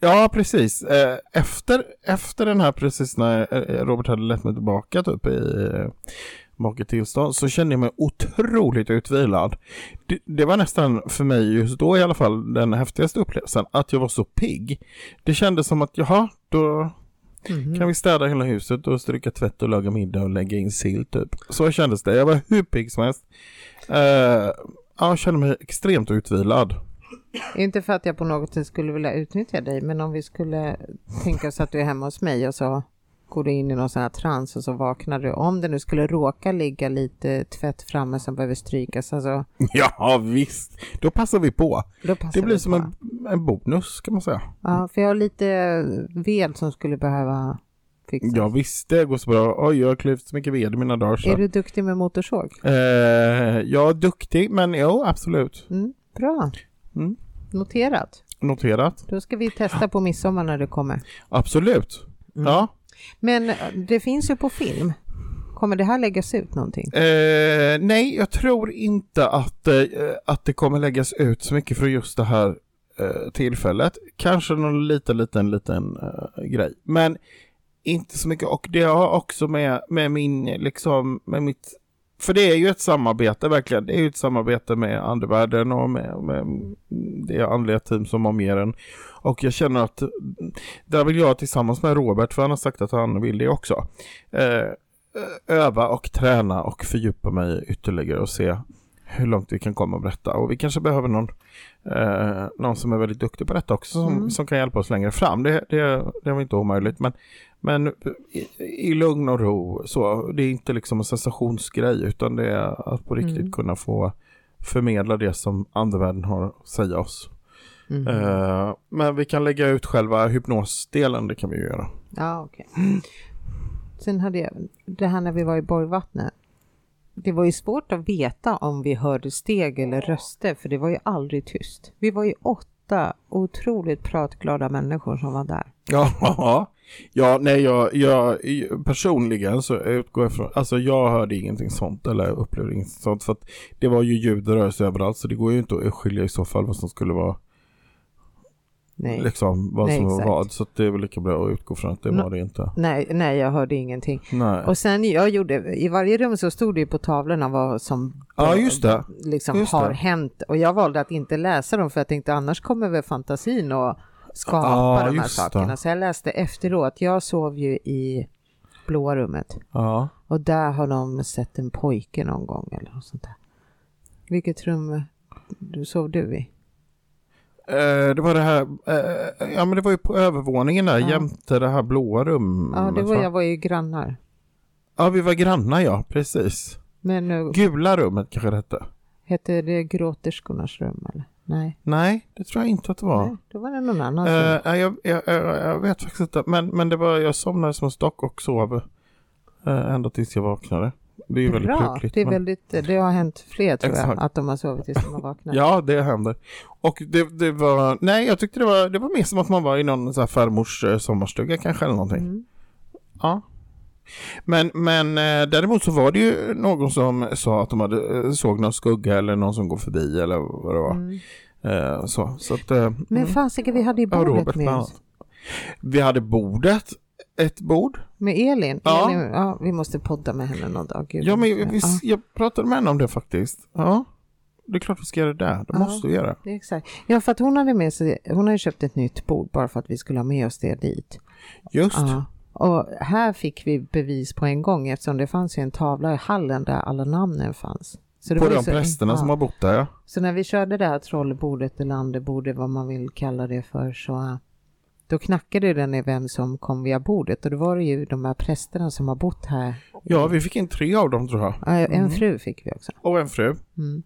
Ja, precis. Eh, efter, efter den här, precis när eh, Robert hade lett mig tillbaka typ i eh, maket tillstånd, så kände jag mig otroligt utvilad. Det, det var nästan för mig just då i alla fall den häftigaste upplevelsen, att jag var så pigg. Det kändes som att, jaha, då Mhm. kan vi städa hela huset och stryka tvätt och laga middag och lägga in sill typ. Så kändes det. Jag var hur pigg som helst. Eh, ja, jag kände mig extremt utvilad. Inte för att jag på något sätt skulle vilja utnyttja dig, men om vi skulle tänka oss att du är hemma hos mig och så går du in i någon sån här trans och så vaknar du. Om det nu skulle råka ligga lite tvätt framme som behöver strykas, alltså, [laughs] Ja, visst. Då passar vi på. passar Det blir som en, en bonus kan man säga. Ja, för jag har lite ved som skulle behöva fixas. Ja, visst. Det går så bra. Oj, jag har klyvt så mycket ved i mina dagar. Så. Är du duktig med motorsåg? Eh, jag är duktig, men jo, absolut. Mm, bra. Mm. Noterat. Noterat. Då ska vi testa på midsommar när det kommer. Absolut. Mm. Ja. Men eh, det finns ju på film. Kommer det här läggas ut någonting? Eh, nej, jag tror inte att, eh, att det kommer läggas ut så mycket för just det här eh, tillfället. Kanske någon liten, liten, liten eh, grej. Men inte så mycket. Och det har också med, med min, liksom, med mitt för det är ju ett samarbete verkligen. Det är ju ett samarbete med andevärlden och med, med det andliga team som omger en. Och jag känner att där vill jag tillsammans med Robert, för han har sagt att han vill det också, eh, öva och träna och fördjupa mig ytterligare och se hur långt vi kan komma med detta. Och vi kanske behöver någon, eh, någon som är väldigt duktig på detta också som, Mm. som kan hjälpa oss längre fram. Det, det, det är inte omöjligt. Men, men i, i lugn och ro, så, det är inte liksom en sensationsgrej utan det är att på riktigt Mm. kunna få förmedla det som andevärlden har att säga oss. Mm. Eh, men vi kan lägga ut själva hypnosdelen, det kan vi ju göra. Ja, okej. Sen hade jag, det här när vi var i Borgvattnet. Det var ju svårt att veta om vi hörde steg eller röster, för det var ju aldrig tyst. Vi var ju åtta otroligt pratglada människor som var där. [laughs] Ja, ja nej, jag, jag personligen så utgår jag från, alltså jag hörde ingenting sånt eller upplevde ingenting sånt för att det var ju ljud och rörelse överallt så det går ju inte att skilja i så fall vad som skulle vara Nej, liksom vad Nej, som var vad så det är väl lika bra att utgå från att det Nå- var det inte. nej, nej, jag hörde ingenting. Nej. Och sen jag gjorde, i varje rum så stod det ju på tavlorna vad som Ja, just det. liksom Just har det. hänt. Och jag valde att inte läsa dem för jag tänkte annars kommer väl fantasin att skapa Ja, de här just det. sakerna. Så jag läste efteråt. Jag sov ju i blåa rummet Ja. och där har de sett en pojke någon gång eller något sånt där. Vilket rum du sov du i? Eh, det var det här, eh, ja men det var ju på övervåningen där Ja. jämte det här blåa rummet. Ja, det var, va? jag var ju grannar. Ja, vi var grannar ja, precis. Men nu Gula rummet kanske det hette. hette det gråterskornas rum eller? Nej, Nej, det tror jag inte att det var. Nej då var det någon annan. Eh, rum. nej, jag, jag, jag, jag vet faktiskt inte, men, men det var, jag somnade som en stock och sov eh, ända tills jag vaknade. Det är väldigt Bra, brukligt. det, är men- väldigt, det har hänt fler tror jag, Exakt. att de har sovit tills de har vaknat. Ja, det händer. Och det, det var, nej jag tyckte det var, det var mer som att man var i någon så här farmors eh, sommarstuga kanske eller någonting. Mm. Ja. Men, men eh, däremot så var det ju någon som sa att de hade, eh, såg någon skugga eller någon som går förbi eller vad det var. Mm. Eh, så, så att, Men mm. fasiken, vi hade ju Ja, bordet Robert med oss. Vi hade bordet, ett bord. Med Elin. Ja. Elin. Ja, vi måste podda med henne någon dag. Gud, Ja, men måste- vi, jag pratade med henne om det faktiskt. Ja, det är klart vi ska göra det där. Det Ja. måste vi göra. Ja, exakt. Ja, för att hon hade med sig, hon hade köpt ett nytt bord bara för att vi skulle ha med oss det dit. Just. Ja. Och här fick vi bevis på en gång eftersom det fanns ju en tavla i hallen där alla namnen fanns. Så det På var ju de så- prästerna ja. som har bott där ja. Så när vi körde det här trollbordet eller landebordet, vad man vill kalla det för, så då knackade den i vem som kom via bordet och då var det ju de här prästerna som har bott här. Ja, vi fick in tre av dem tror jag. Ja, En fru fick vi också. Och en fru. Mm.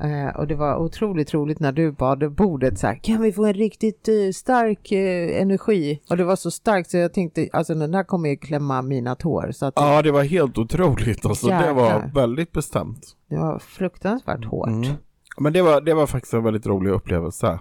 Eh, och det var otroligt roligt när du bad bordet så här, kan vi få en riktigt eh, stark eh, energi? Och det var så starkt så jag tänkte, alltså den där kommer ju klämma mina tår. Så att Ja, det var helt otroligt. Alltså, det var Jäklar. väldigt bestämt. det var fruktansvärt hårt. Mm. Men det var, det var faktiskt en väldigt rolig upplevelse.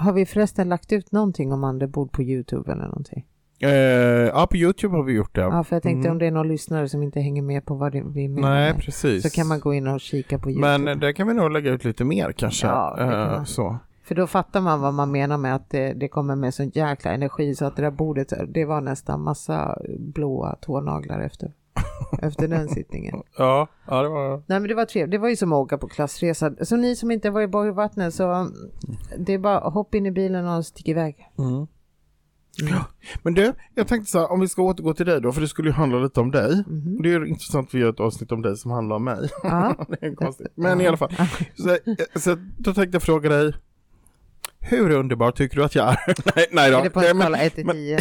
Har vi förresten lagt ut någonting om andebord på Youtube eller någonting? Eh, ja, på Youtube har vi gjort det. Ja, för jag tänkte Mm. om det är någon lyssnare som inte hänger med på vad vi menar. Nej, precis. Så kan man gå in och kika på Youtube. Men där kan vi nog lägga ut lite mer kanske. Ja, det kan Eh, man. så. För då fattar man vad man menar med att det, det kommer med sån jäkla energi så att det där bordet, det var nästan massa blåa tånaglar efter, [laughs] efter den sittningen. Ja, ja, det var... Nej men det var trevligt, det var ju som att åka på klassresa. Så ni som inte var i Borgvattnet så mm, det är bara hopp in i bilen och stick iväg. Mm. Ja. Men du, jag tänkte så här, om vi ska återgå till dig då, för det skulle ju handla lite om dig. Mhm. Det är ju intressant att vi gör ett avsnitt om dig som handlar om mig. Ja. [laughs] det är konstigt. Men i alla fall. Så, så då tänkte jag fråga dig, hur underbar tycker du att jag är? [laughs] nej, nej då. Är det på en skala 1 till men- 10?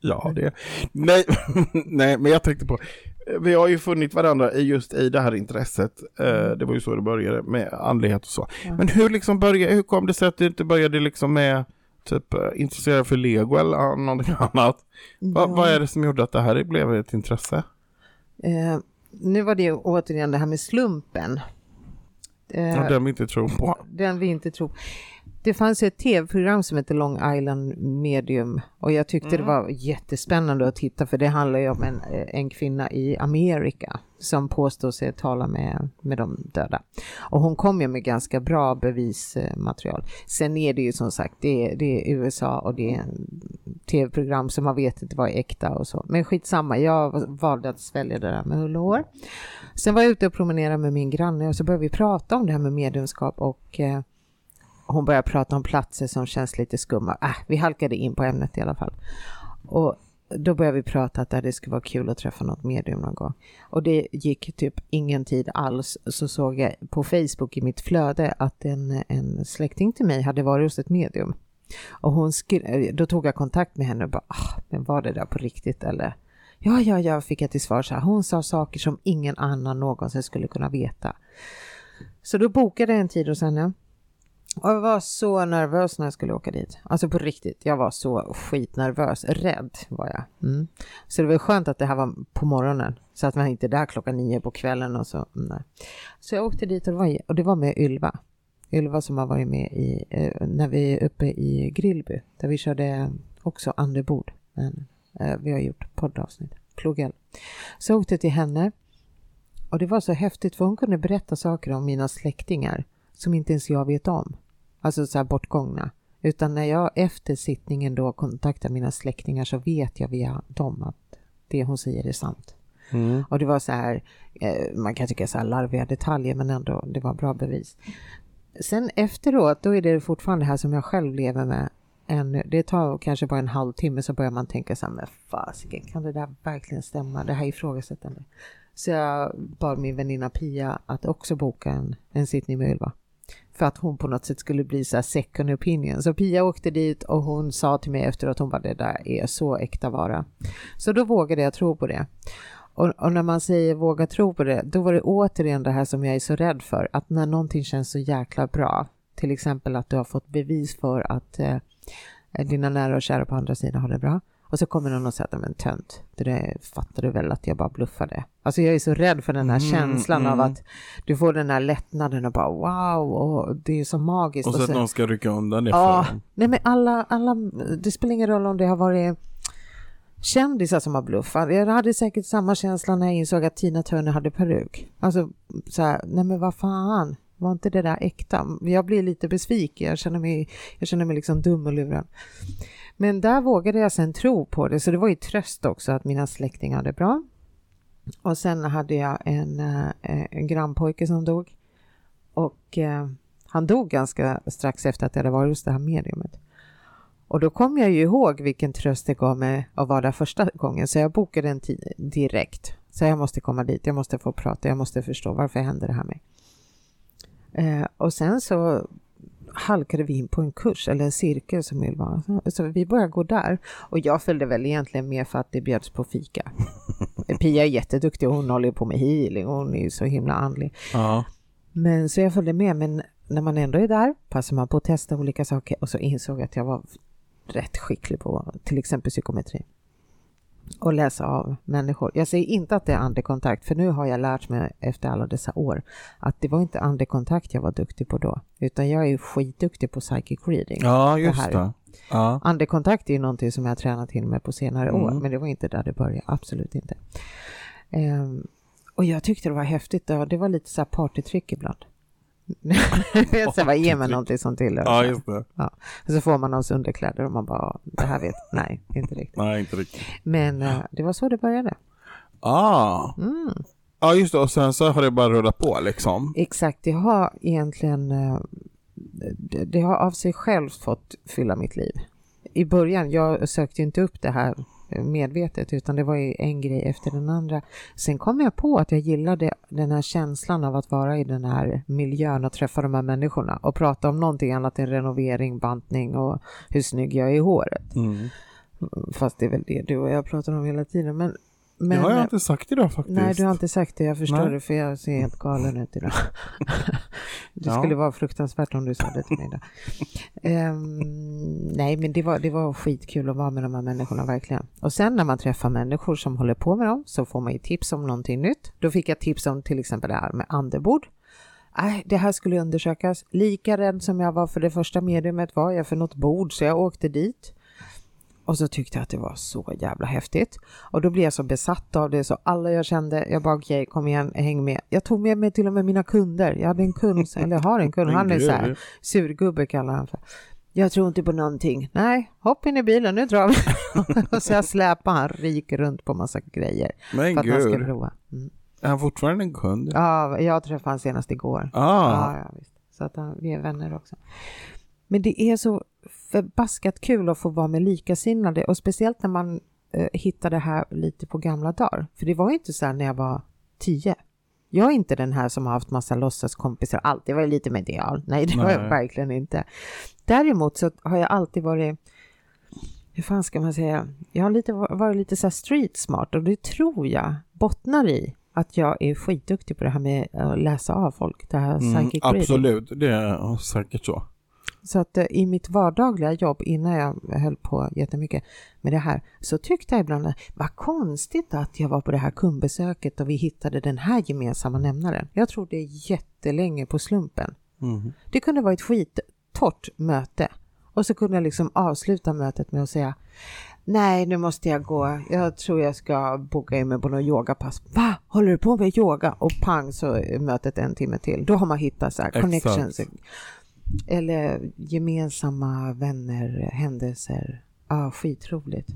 Ja, det. Nej, [laughs] nej, men jag tänkte på, vi har ju funnit varandra just i det här intresset. Eh, Det var ju så det började med andlighet och så. Ja. Men hur liksom började, hur kom det sig att du inte började liksom med typ eh, intressera för lego eller någonting [laughs] annat? Va, Ja. Vad är det som gjorde att det här blev ett intresse? Eh, nu var det återigen det här med slumpen. Eh, Ja, den vi inte tror på. Den vi inte tror. Det fanns ett tv-program som heter Long Island Medium och jag tyckte det var jättespännande att titta för det handlar ju om en, eh, en kvinna i Amerika som påstår sig tala med, med de döda. Och hon kom ju med ganska bra bevismaterial. Sen är det ju som sagt, det är, det är USA och det är tv-program som man vet inte vad är äkta och så. Men skitsamma, jag valde att svälja det där med hull och hår. Sen var jag ute och promenerade med min granne och så började vi prata om det här med mediumskap och eh, hon börjar prata om platser som känns lite skumma. Äh, vi halkade in på ämnet i alla fall. Och då började vi prata att det skulle vara kul att träffa något medium någon gång. Och det gick typ ingen tid alls så såg jag på Facebook i mitt flöde att en, en släkting till mig hade varit hos ett medium. Och hon skrev, då tog jag kontakt med henne och bara, ah, men var det där på riktigt eller? Ja, ja, ja, fick jag till svar så här. Hon sa saker som ingen annan någonsin skulle kunna veta. Så då bokade jag en tid hos henne. Och jag var så nervös när jag skulle åka dit. Alltså på riktigt, jag var så skitnervös. Rädd var jag. Mm. Så det var skönt att det här var på morgonen. Så att man inte är där klockan nio på kvällen och så. Mm, nej. Så jag åkte dit och det var, och det var med Ylva. Ylva som har varit med i, eh, när vi är uppe i Grillby. Där vi körde också andebord. Men, eh, vi har gjort poddavsnitt. Plogel. Så jag åkte till henne. Och det var så häftigt för hon kunde berätta saker om mina släktingar som inte ens jag vet om. Alltså så här bortgångna. Utan när jag efter sittningen då kontaktar mina släktingar så vet jag via dem att det hon säger är sant. Mm. Och det var så här, eh, man kan tycka så här larviga detaljer men ändå, det var bra bevis. Sen efteråt, då är det fortfarande det här som jag själv lever med. ännu. det tar kanske bara en halvtimme så börjar man tänka så här, men fasiken, kan det där verkligen stämma? Det här är ifrågasättande. Så jag bad min väninna Pia att också boka en, en sittning med Ylva. För att hon på något sätt skulle bli så här second opinion. Så Pia åkte dit och hon sa till mig efteråt, hon bara det där är så äkta vara. Så då vågade jag tro på det. Och, och när man säger våga tro på det, då var det återigen det här som jag är så rädd för. Att när någonting känns så jäkla bra, till exempel att du har fått bevis för att eh, dina nära och kära på andra sidan har det bra. Och så kommer någon och säger att men tönt, det där fattar du väl att jag bara bluffade. Alltså jag är så rädd för den här Mm, känslan av mm. att du får den här lättnaden och bara wow, och det är så magiskt. Och så att sen- någon ska rycka undan det Ja, för nej men alla, alla, det spelar ingen roll om det har varit kändisar som har bluffat. Jag hade säkert samma känsla när jag insåg att Tina Turner hade peruk. Alltså så här, nej men vad fan, var inte det där äkta? Jag blir lite besviken, jag känner mig, jag känner mig liksom dum och lurad. Men där vågade jag sen tro på det, så det var ju tröst också att mina släktingar hade det bra. Och sen hade jag en, eh, en grannpojke som dog. Och eh, han dog ganska strax efter att jag hade varit hos det här mediumet. Och då kom jag ju ihåg vilken tröst det gav mig att vara där första gången, så jag bokade en tid direkt. Så jag måste komma dit, jag måste få prata, jag måste förstå varför händer det här med eh, Och sen så halkade vi in på en kurs eller en cirkel som Ylva Så vi började gå där och jag följde väl egentligen med för att det bjöds på fika. [laughs] Pia är jätteduktig och hon håller på med healing och hon är så himla andlig. Ja. Men så jag följde med men när man ändå är där passar man på att testa olika saker och så insåg jag att jag var rätt skicklig på till exempel psykometri och läsa av människor. Jag säger inte att det är andekontakt, för nu har jag lärt mig efter alla dessa år att det var inte andekontakt jag var duktig på då, utan jag är skitduktig på psychic reading. Ja, just det. det. Ja. Andekontakt är ju någonting som jag tränat till med på senare mm. år, men det var inte där det började, absolut inte. Um, och jag tyckte det var häftigt, det var lite så här partytryck ibland så vad ger man någonting som tillhör? Ja, just det. Ja. Och så får man hans underkläder och man bara, det här vet, nej, inte riktigt. Nej, inte riktigt. Men uh, det var så det började. Ah. Mm. Ja, just det. Och sen så har det bara rullat på liksom. Exakt, det har egentligen, uh, det, det har av sig självt fått fylla mitt liv. I början, jag sökte inte upp det här medvetet utan det var ju en grej efter den andra. Sen kom jag på att jag gillade den här känslan av att vara i den här miljön och träffa de här människorna och prata om någonting annat än renovering, bantning och hur snygg jag är i håret. Mm. Fast det är väl det du och jag pratar om hela tiden. Men men, det har jag inte sagt idag faktiskt. Nej, du har inte sagt det. Jag förstår nej. det för jag ser helt galen ut idag. [laughs] det ja. skulle vara fruktansvärt om du sa det till mig idag. Um, nej, men det var, det var skitkul att vara med de här människorna verkligen. Och sen när man träffar människor som håller på med dem så får man ju tips om någonting nytt. Då fick jag tips om till exempel det här med andebord. Äh, det här skulle undersökas. Lika rädd som jag var för det första mediumet var jag för något bord så jag åkte dit. Och så tyckte jag att det var så jävla häftigt. Och då blev jag så besatt av det så alla jag kände, jag bara okej, okay, kom igen, häng med. Jag tog med mig till och med mina kunder. Jag hade en kund, [laughs] eller har en kund, han är så här, surgubbe kallar han för. Jag tror inte på någonting. Nej, hopp in i bilen, nu drar vi. [laughs] och så jag släpar han rik runt på massa grejer. Men för att gud. han ska prova. Mm. Är han fortfarande en kund? Ja, jag träffade honom senast igår. Ah. Ja, ja, visst. Så att han, vi är vänner också. Men det är så förbaskat kul att få vara med likasinnade och speciellt när man eh, hittar det här lite på gamla dagar. För det var ju inte så här när jag var tio. Jag är inte den här som har haft massa låtsaskompisar, alltid varit lite medial. Nej, det har jag verkligen inte. Däremot så har jag alltid varit, hur fan ska man säga, jag har lite, varit lite så street smart och det tror jag bottnar i att jag är skitduktig på det här med att läsa av folk, det här mm, Absolut, det är säkert så. Så att eh, i mitt vardagliga jobb innan jag höll på jättemycket med det här så tyckte jag ibland att vad konstigt att jag var på det här kundbesöket och vi hittade den här gemensamma nämnaren. Jag trodde jättelänge på slumpen. Mm. Det kunde vara ett skittorrt möte och så kunde jag liksom avsluta mötet med att säga Nej, nu måste jag gå. Jag tror jag ska boka in mig på något yogapass. Va? Håller du på med yoga? Och pang så är mötet en timme till. Då har man hittat så här connections. Eller gemensamma vänner, händelser. Ja, skitroligt.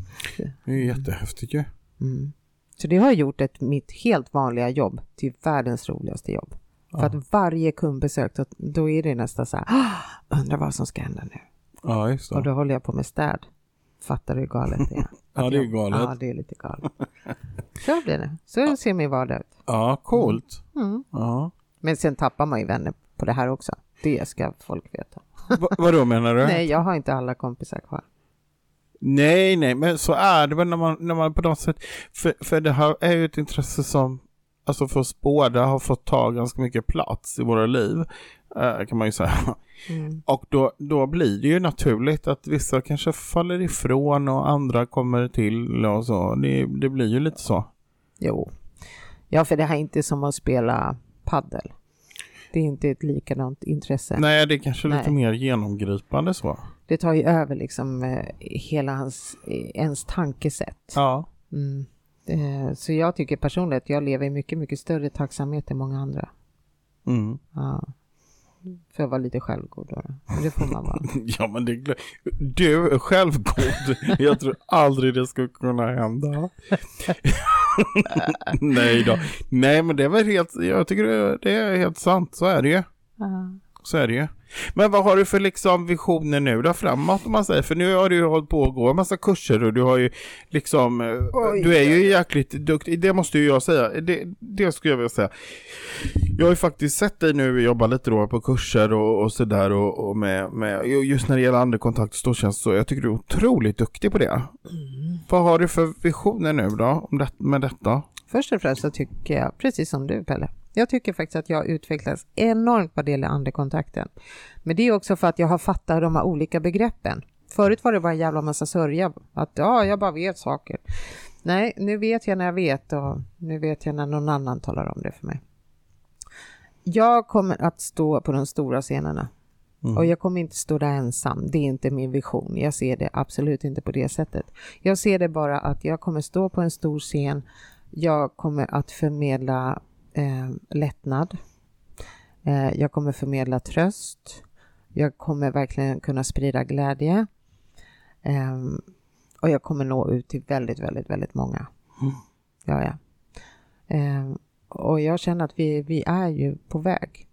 Det är jättehäftigt ju. Mm. Så det har gjort ett, mitt helt vanliga jobb till världens roligaste jobb. Ja. För att varje kundbesök, då, då är det nästan så här, ah, undrar vad som ska hända nu. Ja, just det. Och då håller jag på med städ. Fattar du hur galet det är? [laughs] ja, det är galet. Ja, det är lite galet. Så blir det. Så ser min vardag ut. Ja, coolt. Mm. Ja. Men sen tappar man ju vänner på det här också. Det ska folk veta. Va, vadå menar du? Nej, jag har inte alla kompisar kvar. Nej, nej, men så är det väl när man, när man på något sätt, för, för det här är ju ett intresse som, alltså för oss båda har fått ta ganska mycket plats i våra liv, äh, kan man ju säga. Mm. Och då, då blir det ju naturligt att vissa kanske faller ifrån och andra kommer till och så. Det, det blir ju lite så. Jo. Ja, för det här är inte som att spela paddel. Det är inte ett likadant intresse. Nej, det är kanske Nej. lite mer genomgripande så. Det tar ju över liksom eh, hela hans, eh, ens tankesätt. Ja. Mm. Eh, så jag tycker personligen att jag lever i mycket, mycket större tacksamhet än många andra. Mm. Ja. För att vara lite självgod då. Det får man vara. [laughs] ja men det Du är självgod. jag tror aldrig det skulle kunna hända. [laughs] [laughs] Nej då. Nej men det är väl helt, jag tycker det är helt sant, så är det ju. Uh. Så är det ju. Men vad har du för liksom visioner nu då framåt om man säger? För nu har du ju hållit på att gå en massa kurser och du har ju liksom, eh, Oj, du är ju jäkligt duktig, det måste ju jag säga, det, det skulle jag vilja säga. Jag har ju faktiskt sett dig nu jobba lite då på kurser och, och sådär och, och med, med, just när det gäller andrekontakt och ståtjänst så jag tycker du är otroligt duktig på det. Mm. Vad har du för visioner nu då om det, med detta? Först och främst så tycker jag, precis som du Pelle, jag tycker faktiskt att jag utvecklas enormt vad det gäller andekontakten. Men det är också för att jag har fattat de här olika begreppen. Förut var det bara en jävla massa sörja, att ja, jag bara vet saker. Nej, nu vet jag när jag vet och nu vet jag när någon annan talar om det för mig. Jag kommer att stå på de stora scenerna Mm. och jag kommer inte stå där ensam. Det är inte min vision. Jag ser det absolut inte på det sättet. Jag ser det bara att jag kommer stå på en stor scen. Jag kommer att förmedla eh, lättnad. Eh, jag kommer förmedla tröst. Jag kommer verkligen kunna sprida glädje. Eh, och jag kommer nå ut till väldigt, väldigt, väldigt många. Mm. Ja, ja. Eh, och jag känner att vi, vi är ju på väg.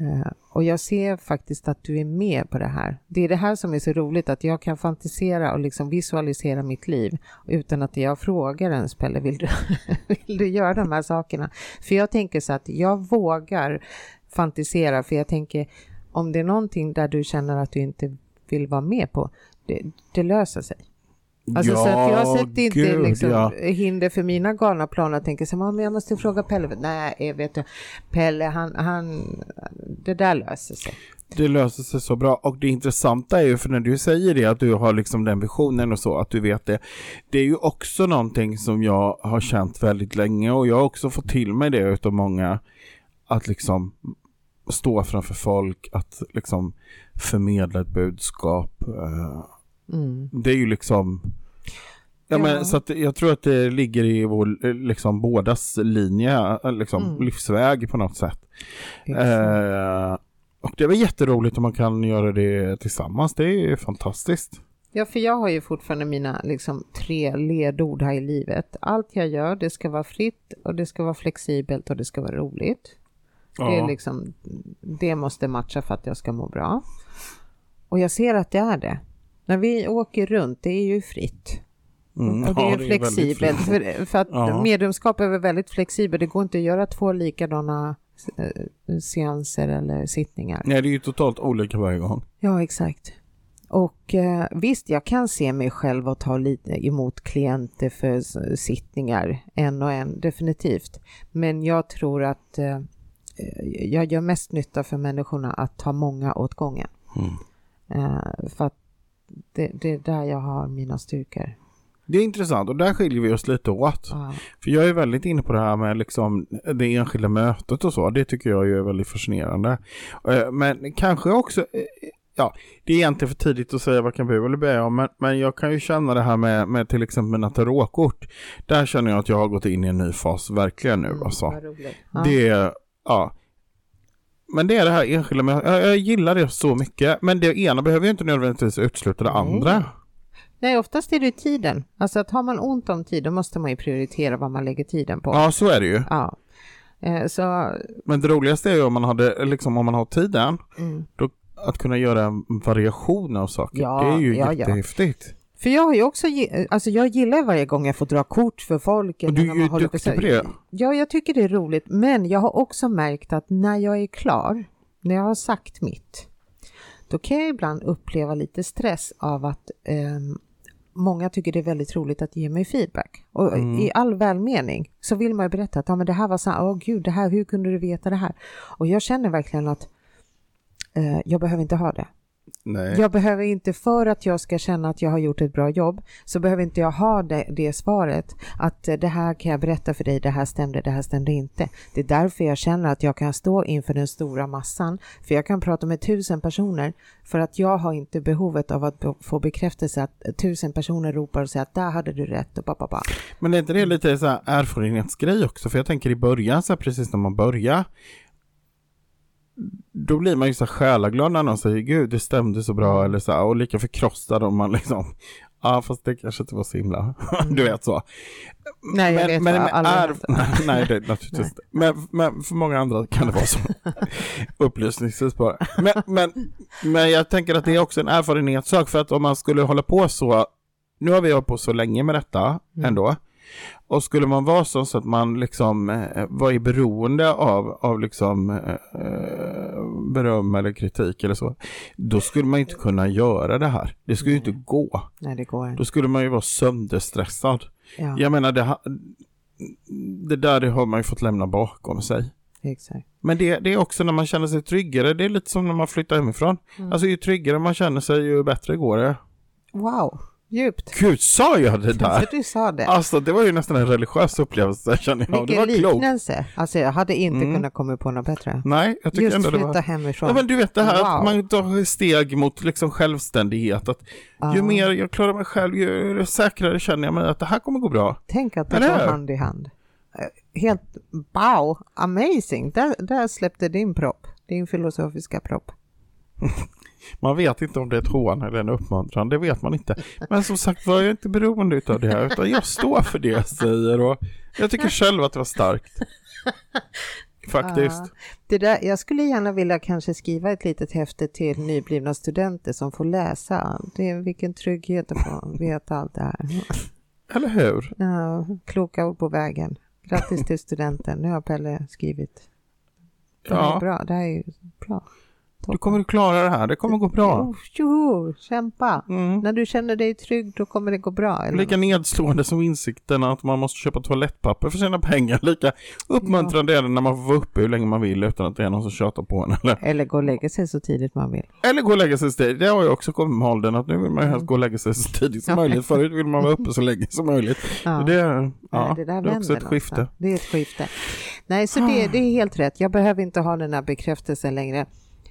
Eh, och jag ser faktiskt att du är med på det här. Det är det här som är så roligt, att jag kan fantisera och liksom visualisera mitt liv utan att jag frågar ens Pelle, vill du, [laughs] vill du göra de här sakerna? För jag tänker så att jag vågar fantisera, för jag tänker om det är någonting där du känner att du inte vill vara med på, det, det löser sig. Alltså, så att jag sätter inte gud, liksom ja. hinder för mina galna planer och tänker så här, men jag måste fråga Pelle. Nej, jag vet du, Pelle, han, han, det där löser sig. Det löser sig så bra och det intressanta är ju för när du säger det att du har liksom den visionen och så att du vet det. Det är ju också någonting som jag har känt väldigt länge och jag har också fått till mig det utav många att liksom stå framför folk, att liksom förmedla ett budskap. eh, Mm. Det är ju liksom Ja, Ja. men så jag tror att det ligger i vår, liksom bådas linje, eh, liksom Mm. livsväg på något sätt. Eh, och det är väl jätteroligt om man kan göra det tillsammans. Det är fantastiskt. Ja, för jag har ju fortfarande mina liksom, tre ledord här i livet. Allt jag gör, det ska vara fritt och det ska vara flexibelt och det ska vara roligt. Det, är liksom, det måste matcha för att jag ska må bra. Och jag ser att det är det. När vi åker runt, det är ju fritt. Mm, Och det ja, är väldigt flexibelt. fritt. För, för att Ja. medlemskap är väl väldigt flexibelt. Det går inte att göra två likadana eh, seanser eller sittningar. Nej, det är ju totalt olika varje gång. Ja, exakt. Och eh, visst, jag kan se mig själv och ta lite emot klienter för sittningar, en och en, definitivt. Men jag tror att eh, jag gör mest nytta för människorna att ta många åt gången. Mm. Eh, för att det, det är där jag har mina styrkor. Det är intressant och där skiljer vi oss lite åt. Ja. För jag är väldigt inne på det här med liksom det enskilda mötet och så. Det tycker jag ju är väldigt fascinerande. Eh, Men kanske också, eh, ja, det är egentligen för tidigt att säga vad kan bu eller bä om, men, men jag kan ju känna det här med, med till exempel mina tarotkort. Där känner jag att jag har gått in i en ny fas, verkligen nu alltså. Vad roligt. Ja. Det, ja. Men det är det här enskilda mötet, jag, jag gillar det så mycket. Men det ena behöver ju inte nödvändigtvis utesluta det andra. Nej, oftast är det tiden. Alltså att har man ont om tid, då måste man ju prioritera vad man lägger tiden på. Ja, så är det ju. Ja. Eh, Så, Men det roligaste är ju om man, hade, liksom, om man har tiden, mm. då, att kunna göra en variation av saker. Ja, det är ju ja, ja. jättehäftigt. För jag har ju också, alltså jag gillar varje gång jag får dra kort för folk. Och du är ju duktig på det. Ja, jag tycker det är roligt. Men jag har också märkt att när jag är klar, när jag har sagt mitt, då kan jag ibland uppleva lite stress av att ehm, många tycker det är väldigt roligt att ge mig feedback. Och Mm. i all välmening så vill man ju berätta att ja, men det här var så åh gud, det här, hur kunde du veta det här? Och jag känner verkligen att eh, jag behöver inte ha det. Nej. Jag behöver inte, för att jag ska känna att jag har gjort ett bra jobb, så behöver inte jag ha det, det svaret att eh, det här kan jag berätta för dig, det här stämde, det här stämde inte. Det är därför jag känner att jag kan stå inför den stora massan, för jag kan prata med tusen personer, för att jag har inte behovet av att få bekräftelse att eh, tusen personer ropar och säger att där hade du rätt och pappa. Men är inte det lite så här erfarenhetsgrej också? För jag tänker i början, så här, precis när man börjar, då blir man ju så själaglad när någon säger gud det stämde så bra eller så här, och lika förkrossad om man liksom [laughs] Ja, fast det kanske inte var så himla, [laughs] du vet så. Nej, jag vet men, alla är, heter. nej, nej, det naturligtvis inte. Men, men för många andra kan det vara så. [laughs] Upplysningsvis bara. Men, men, men jag tänker att det är också en erfarenhetssak, för att om man skulle hålla på så, nu har vi hållit på så länge med detta Mm. ändå, och skulle man vara så, så att man liksom eh, var i beroende av, av liksom eh, eh, beröm eller kritik eller så, då skulle man inte kunna göra det här. Det skulle ju inte gå. Nej, det går inte. Då skulle man ju vara sönderstressad. Ja, Jag menar, det, det där det har man ju fått lämna bakom sig. exakt. Men det, det är också när man känner sig tryggare, det är lite som när man flyttar hemifrån. Mm. Alltså ju tryggare man känner sig, ju bättre går det. Wow, djupt. Gud, sa jag det där? Du sa det. Alltså det var ju nästan en religiös upplevelse känner jag. Det Vilken var klokt. liknelse. Alltså jag hade inte Mm. kunnat komma på något bättre. Nej, jag tycker Just ändå det flytta var... hemifrån. Ja men du vet det här att Wow. man tar steg mot liksom självständighet. Att ju Ja. mer jag klarar mig själv, ju säkrare känner jag mig att det här kommer gå bra. Tänk att det Eller går hand i hand. Eh, Helt wow, amazing. Där, där släppte din propp. Din filosofiska propp. [laughs] Man vet inte om det är ett hån eller en uppmuntran, det vet man inte. Men som sagt var jag är inte beroende av det här, utan jag står för det jag säger och jag tycker själv att det var starkt. [laughs] Faktiskt. Ja. Det där, jag skulle gärna vilja kanske skriva ett litet häfte till nyblivna studenter som får läsa. Det är vilken trygghet att få veta allt det här. Eller hur? Ja, kloka ord på vägen. Grattis till studenten. Nu har Pelle skrivit. Det här är Ja, bra. Det här är bra. Du kommer att klara det här, det kommer gå bra. Oh, tjoho, kämpa. Mm. När du känner dig trygg då kommer det gå bra. Eller? Lika nedslående som insikten att man måste köpa toalettpapper för sina pengar. Lika uppmuntrande är det när man får vara uppe hur länge man vill utan att det är någon som tjatar på en. Eller, eller gå och lägga sig så tidigt man vill. eller gå och lägga sig tidigt. Det har ju också kommit med åldern att nu vill man ju helst gå och lägga sig så tidigt som Ja. möjligt. Förut vill man vara uppe så länge som möjligt. Ja. Det, ja, Nej, det det är också ett skifte. någonstans. Det är ett skifte. Nej, så det, det är helt rätt. Jag behöver inte ha den här bekräftelsen längre.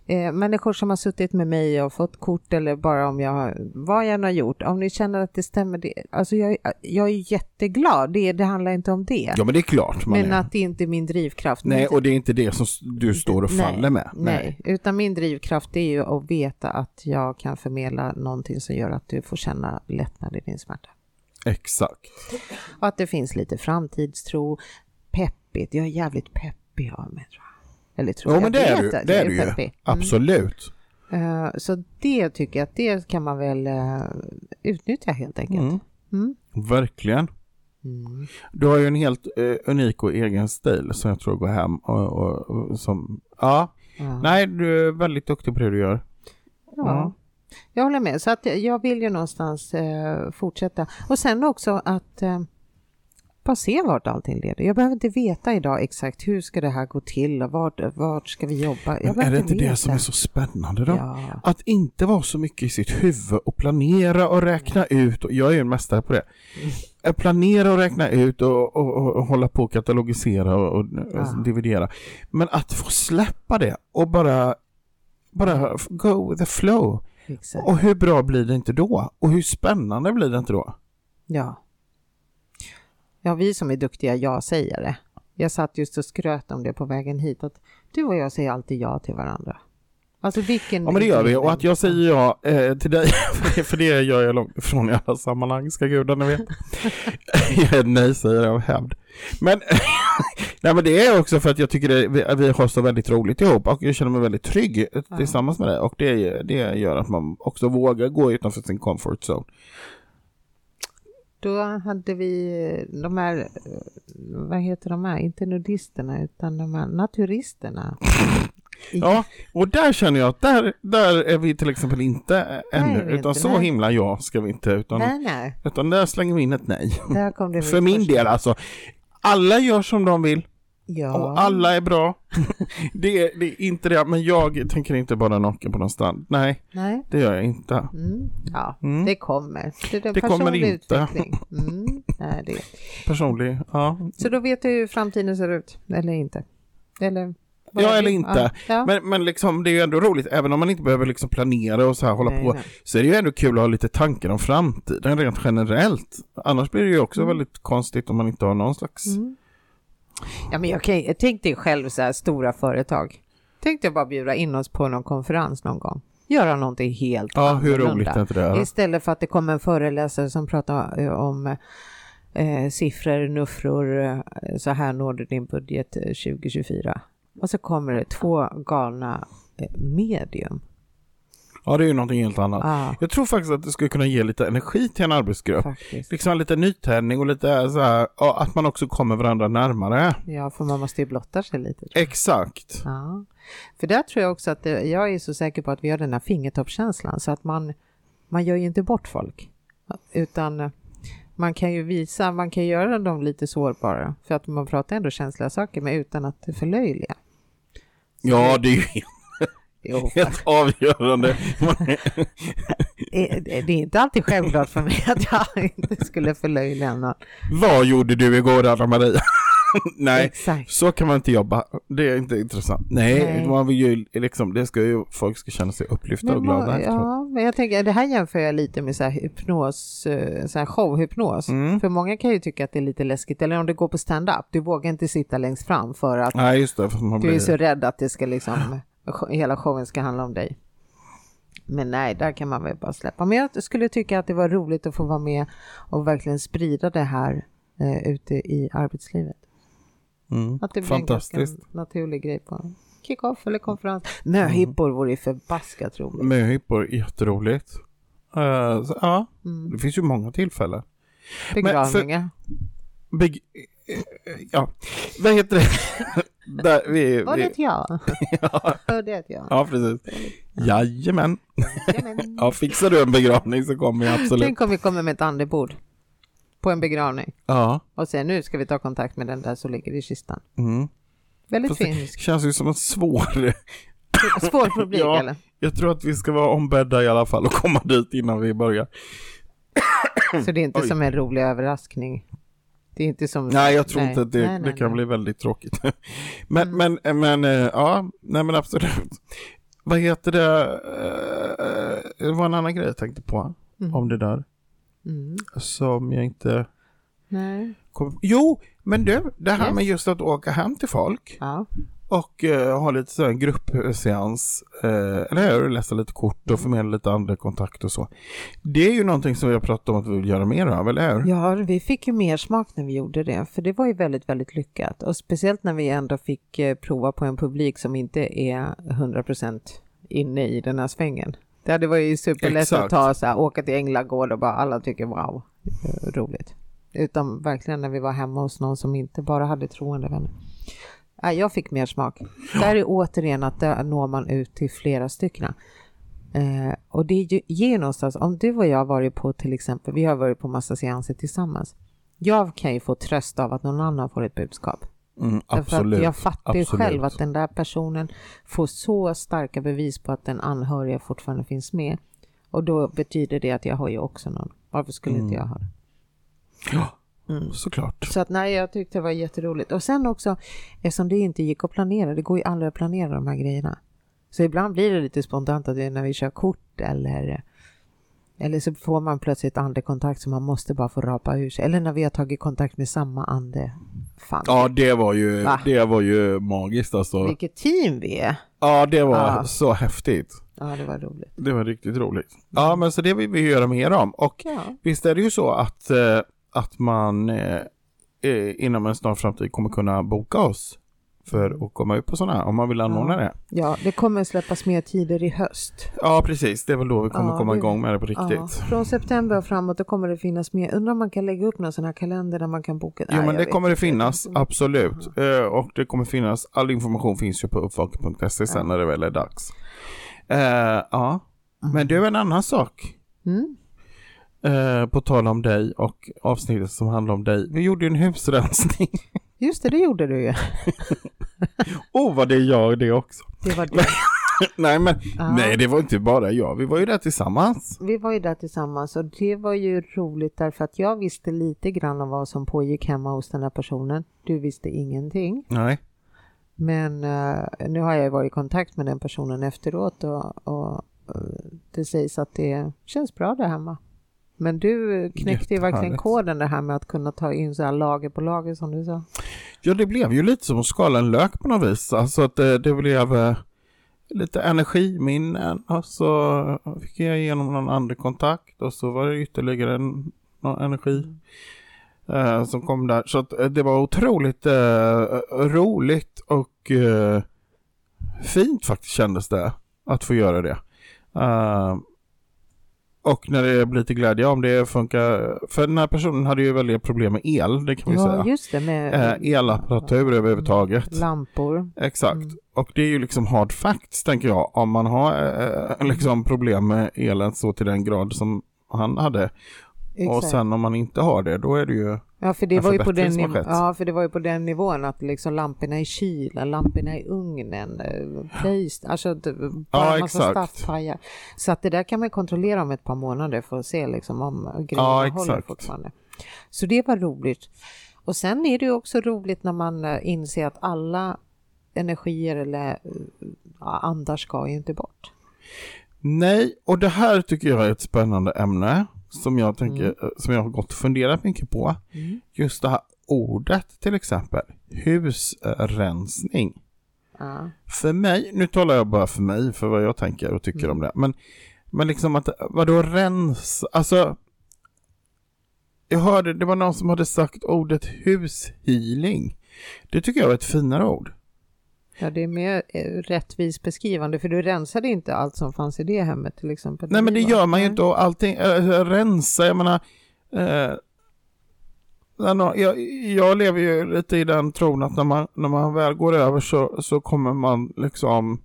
Eh, människor som har suttit med mig och fått kort eller bara om jag har, vad jag än har gjort, om ni känner att det stämmer, det, alltså jag, jag är jätteglad, det, det handlar inte om det. Ja men det är klart men är. att det inte är min drivkraft. Nej, och det är inte det som du står och Nej, faller med. Nej, utan min drivkraft är ju att veta att jag kan förmedla någonting som gör att du får känna lättnad i din smärta. Exakt. Och att det finns lite framtidstro, peppigt. Jag är jävligt peppig av mig. Eller tror Jo jag men det är du, det är du ju. Mm. Absolut. Eh, Så det tycker jag att det kan man väl eh, utnyttja helt enkelt. Mm. Mm. Verkligen. Mm. Du har ju en helt eh, unik och egen stil som jag tror går hem och, och, och som, ja, Ja. nej du är väldigt duktig på det du gör. Ja. Jag håller med. Så att jag vill ju någonstans fortsätta. Och sen också att bara se vart allting leder. Jag behöver inte veta idag exakt hur ska det här gå till och vart, vart ska vi jobba. Jag Men är det inte veta. det som är så spännande då? Ja. Att inte vara så mycket i sitt huvud och planera och räkna ut. Och jag är ju en mästare på det. Mm. Planera och räkna ut och, och, och, och hålla på och katalogisera och, Ja. och dividera. Men att få släppa det och bara, bara go with the flow. Exakt. Och hur bra blir det inte då? Och hur spännande blir det inte då? Ja. Ja, vi som är duktiga ja-sägare. Jag satt just och skröt om det på vägen hit, att du och jag säger alltid ja till varandra. Alltså vilken... Ja men det gör vi och att jag säger ja eh, till dig, [laughs] för det- för det gör jag långt ifrån i alla sammanhang, ska gudarna veta. jag [laughs] är nej säger av hävd. Men, [laughs] nej, men det är också för att jag tycker det, vi, vi har så väldigt roligt ihop och jag känner mig väldigt trygg tillsammans med dig och det, det gör att man också vågar gå utanför sin comfort zone. Då hade vi eh, de här, eh, vad heter de här, inte nudisterna utan de här naturisterna. Ja, och där känner jag att där, där är vi till exempel inte ännu, utan inte, så nej. himla ja ska vi inte, utan, Nej, nej, utan där slänger vi in ett nej. [laughs] För min del alltså, alla gör som de vill. Ja, Och alla är bra. [laughs] det, är, det är inte det, men jag tänker inte bara naken på någon strand. Nej, nej. det gör jag inte. Mm. Ja, Mm. det kommer. Det, Det kommer inte. [laughs] Mm. Nej, det. Personlig, ja. Så då vet du hur framtiden ser ut, eller inte? Eller? Ja, eller inte. Ja. Men, men liksom, det är ju ändå roligt, även om man inte behöver liksom planera och så här hålla Nej, på, nej. så är det ju ändå kul att ha lite tankar om framtiden rent generellt. Annars blir det ju också Mm. väldigt konstigt om man inte har någon slags... Mm. Ja, men jag kan, tänk dig själv så här stora företag. Tänk dig bara bjuda in oss på någon konferens någon gång. göra någonting helt Ja, hur annorlunda. roligt är inte det? Istället för att det kommer en föreläsare som pratar eh, om eh, siffror, nuffror, eh, så här når du din budget eh, 2024. Och så kommer det två galna eh, medium. Ja, det är ju någonting helt annat. Ja, Jag tror faktiskt att det skulle kunna ge lite energi till en arbetsgrupp. faktiskt. Liksom lite nytändning och lite så här, att man också kommer varandra närmare. Ja, för man måste ju blotta sig lite. Exakt. Ja, för där tror jag också att det, jag är så säker på att vi har den här fingertoppskänslan så att man, man gör ju inte bort folk. Utan man kan ju visa, man kan göra dem lite sårbara för att man pratar ändå känsliga saker men utan att förlöjliga. Ja, det är ju Jo, helt avgörande. det [laughs] det är inte alltid självklart för mig att jag inte skulle förlöjliga någon. Vad gjorde du igår Anna-Maria? [laughs] Nej, Exakt. så kan man inte jobba. Det är inte intressant. Nej, Nej. man vill ju liksom, det ska ju, folk ska känna sig upplyfta och Men, glada vad- efteråt. ja, men jag tänker, det här jämför jag lite med så här hypnos, eh, så här showhypnos. Mm. För många kan ju tycka att det är lite läskigt, eller om du går på stand-up, du vågar inte sitta längst fram för att Nej, just det. För man du är blir... så rädd att det ska liksom, hela showen ska handla om dig. Men nej, där kan man väl bara släppa. Men jag skulle tycka att det var roligt att få vara med och verkligen sprida det här eh, ute i arbetslivet. mm. Att det blir en Fantastiskt. naturlig grej på kick-off eller konferens. Möhippor vore ju förbaskat roligt. Möhippor, jätteroligt. Uh, så, ja, Mm. det finns ju många tillfällen. Begravningar. Big... eh, Ja, vad heter det? [laughs] Där, vi, vi... vet jag? Ja, Vad vet jag? ja, precis. Jajamän. Jajamän. [laughs] Ja, fixar du en begravning så kommer jag absolut. Tänk om vi kommer med ett andebord på en begravning Ja. och säger nu ska vi ta kontakt med den där som ligger i kistan. Mm. Väldigt det fin. känns ju som en svår... [laughs] Svår publik Ja. eller? Jag tror att vi ska vara ombedda i alla fall och komma dit innan vi börjar. Så det är inte Oj. som en rolig överraskning. Det är inte som... Nej, jag tror Nej. inte att det, Nej, nej, det kan bli väldigt tråkigt. [laughs] men, Mm. men, men, eh, ja, nej men absolut. Vad heter det? Eh, Det var en annan grej jag tänkte på Mm. om det där. Mm. Som jag inte Nej. kom... Jo, men du, det här Yes. med just att åka hem till folk Ja. Och eh, ha lite sån här gruppseans, eh, eller hur? Läsa lite kort och förmedla lite andra kontakter och så. Det är ju någonting som vi har pratat om att vi vill göra mer av, eller hur? ja, vi fick ju mer smak när vi gjorde det. För det var ju väldigt, väldigt lyckat. Och speciellt när vi ändå fick eh, prova på en publik som inte är 100% inne i den här svängen. Det hade varit superlätt Exakt. att ta så här, åka till Änglagård och bara alla tycker wow, eh, roligt. Utan verkligen när vi var hemma hos någon som inte bara hade troende vänner. Nej, jag fick mer smak. Där är återigen att där når man ut till flera stycken. Eh, och det ge- ger någonstans, om du och jag varit på till exempel, vi har varit på massa seanser tillsammans. Jag kan ju få tröst av att någon annan får ett budskap. Mm, absolut. jag fattar ju själv att den där personen får så starka bevis på att den anhöriga fortfarande finns med. Och då betyder det att jag har ju också någon. Varför skulle inte jag ha det? Ja, Mm. såklart. Så att nej, jag tyckte det var jätteroligt. Och sen också, eftersom det inte gick att planera, det går ju aldrig att planera de här grejerna. Så ibland blir det lite spontant att det är när vi kör kort eller eller så får man plötsligt andekontakt som man måste bara få rapa ur sig. Eller när vi har tagit kontakt med samma ande. Fan, Ja, det var ju, Va? det var ju magiskt alltså. vilket team vi är. Ja, det var Ja. så häftigt. Ja, det var roligt. Det var riktigt roligt. Ja, men så det vill vi göra mer om. Och Ja, visst är det ju så att, eh, att man eh, eh, inom en snar framtid kommer kunna boka oss för att komma ut på sådana här, om man vill anordna Ja. det. ja, det kommer släppas mer tider i höst. Ja, precis. Det är väl då vi kommer Ja, komma det- igång med det på Ja, riktigt. från september och framåt då kommer det finnas mer. Undrar om man kan lägga upp någon sån här kalender där man kan boka. Jo, Nej, men det kommer det finnas, absolut. Eh, och det kommer finnas, all information finns ju på uppvaken.se sen Ja. när det väl är dags. Eh, ja, men det är en annan sak. Mm. Eh, på tal om dig och avsnittet som handlar om dig. Vi gjorde ju en husrensning. Just det, det gjorde du ju. [laughs] oh, vad det gör det också. Det var det. [laughs] nej, men Ja. nej, det var inte bara jag. Vi var ju där tillsammans. Vi var ju där tillsammans och det var ju roligt därför att jag visste lite grann om vad som pågick hemma hos den här personen. Du visste ingenting. Nej. Men eh, nu har jag varit i kontakt med den personen efteråt och, och eh, det sägs att det känns bra där hemma. Men du knäckte ju verkligen koden det här med att kunna ta in så här lager på lager som du sa. Ja, det blev ju lite som att skala en lök på något vis. Alltså att det, det blev... eh, lite energiminnen och så fick jag igenom någon andra kontakt och så var det ytterligare en, någon energi eh, som kom där. Så att, eh, det var otroligt eh, roligt och eh, fint faktiskt kändes det att få göra det. Och när det blir till glädje om det funkar. För den här personen hade ju väldigt problem med el, det kan vi ja, säga. just det. Med Eh, elapparatur överhuvudtaget. lampor. Exakt. Mm. Och det är ju liksom hard facts tänker jag. Om man har eh, liksom problem med elen så till den grad som han hade. Och Exakt. sen om man inte har det, då är det ju... Ja för, det en var ju på den niv- ja, för det var ju på den nivån att liksom lamporna i kylen, lamporna i ugnen, eh, plast, alltså det- bara Ja, massa staffpajar. Så att det där kan man kontrollera om ett par månader för att se liksom om grejerna Ja, håller fortfarande. Så det var roligt. Och sen är det ju också roligt när man eh, inser att alla energier eller eh, andar ska ju inte bort. Nej, och det här tycker jag är ett spännande ämne. Som jag, tänker, Mm. eh, som jag har gått och funderat mycket på. Just det här ordet till exempel. Husrensning. Ja. För mig, nu talar jag bara för mig, för vad jag tänker och tycker Mm. om det. Men, men liksom att, vadå rens? Alltså, jag hörde, det var någon som hade sagt ordet hushealing. Det tycker jag var ett finare ord. Ja, det är mer eh, rättvis beskrivande för du rensade inte allt som fanns i det hemmet till exempel. Nej men det gör man ju inte och allting, äh, rensa, jag menar, äh, jag, jag lever ju lite i den tron att när man, när man väl går över så, så kommer man liksom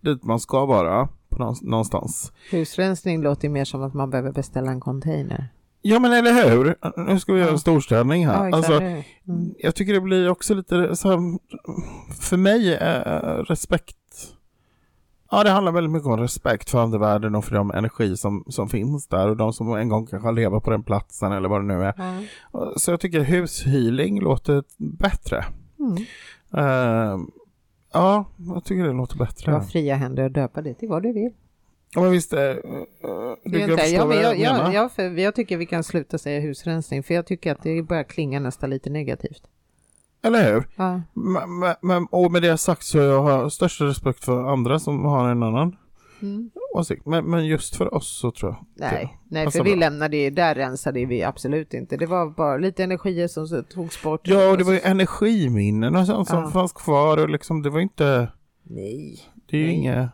dit man ska vara på någon- någonstans. Husrensning låter mer som att man behöver beställa en container. Ja men eller hur? Nu ska vi göra en Ja. storstädning här. exakt. alltså, Mm. jag tycker det blir också lite så här, för mig är respekt Ja, det handlar väldigt mycket om respekt för andevärlden och för de energi som, som finns där och de som en gång kanske har levat på den platsen eller vad det nu är. Ja. Så jag tycker hushealing låter bättre. Mm. Eh, ja, jag tycker det låter Du bättre. har fria händer att döpa det till vad du vill. Ja, men visst, du Det är men jag, jag, menar. jag, jag, för jag tycker vi kan sluta säga husrensning för jag tycker att det börjar klinga nästan lite negativt. Eller hur? Ja. Men, men- och med det sagt så jag har största respekt för andra som har en annan Mm. åsikt. Men, men just för oss så tror jag. Nej, nej för vi bra. lämnade ju, där rensade vi absolut inte. Det var bara lite energier som togs bort. Ja, och det var ju energiminnen och sånt som Ja. fanns kvar och liksom det var inte, Nej, det är ju inget,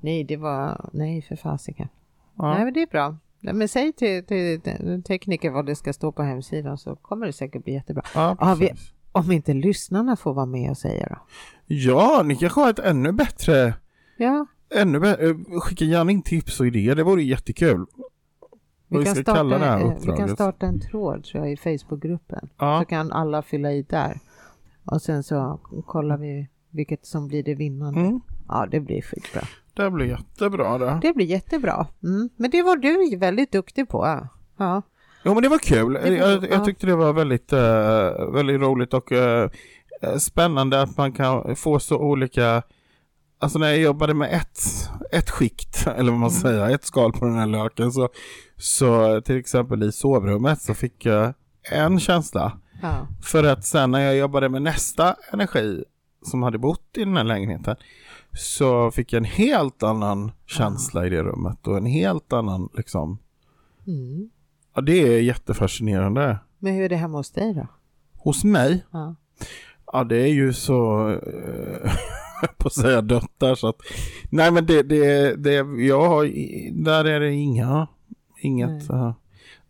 nej det var, nej för fasiken. ja. Nej men det är bra. Men säg till, till, till tekniker vad det ska stå på hemsidan så kommer det säkert bli jättebra. Ja, Ja, vi-. Om inte lyssnarna får vara med och säga då? ja, ni kanske har ett ännu bättre, Ja, ännu bättre, skicka gärna in tips och idéer, det vore jättekul. Vi starta, det här eh, vi kan starta en tråd tror jag i Facebookgruppen. Ja, Så kan alla fylla i där. Och sen så kollar vi vilket som blir det vinnande. mm, Ja, det blir skitbra. Det blir jättebra det. Det blir jättebra. Mm. Men det var du väldigt duktig på. Ja. Jo men det var kul. Det var- jag, ja. jag tyckte det var väldigt, eh, väldigt roligt och eh, spännande att man kan få så olika Alltså när jag jobbade med ett, ett skikt, [laughs] eller vad man Mm. säger, ett skal på den här löken så, så till exempel i sovrummet så fick jag en känsla. ja. För att sen när jag jobbade med nästa energi som hade bott i den här lägenheten så fick jag en helt annan känsla i det rummet och en helt annan liksom, Mm. ja det är jättefascinerande. Men hur är det hemma hos dig då? Hos mig, Ja. ja det är ju så, eh, [laughs] på att säga dött där så att, nej men det, det, det jag har, där är det inga, inget, eh,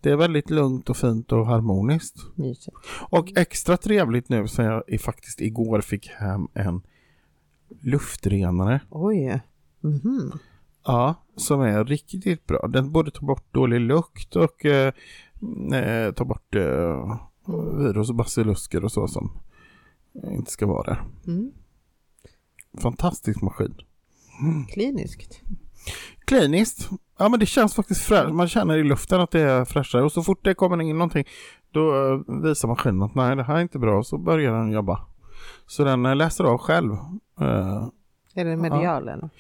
det är väldigt lugnt och fint och harmoniskt. Mysigt. Och extra trevligt nu så jag faktiskt igår fick hem en luftrenare. Oj. Mhm. Ja, som är riktigt bra. Den både tar bort dålig lukt och eh, eh, tar bort eh, virus och basilusker och så som inte ska vara där. Mm. Fantastisk maskin. Kliniskt. Kliniskt. Ja men det känns faktiskt fräscht. Man känner i luften att det är fräschare och så fort det kommer in någonting då eh, visar maskinen att nej det här är inte bra och så börjar den jobba. Så den eh, läser av själv. Eh, Är det medial eller?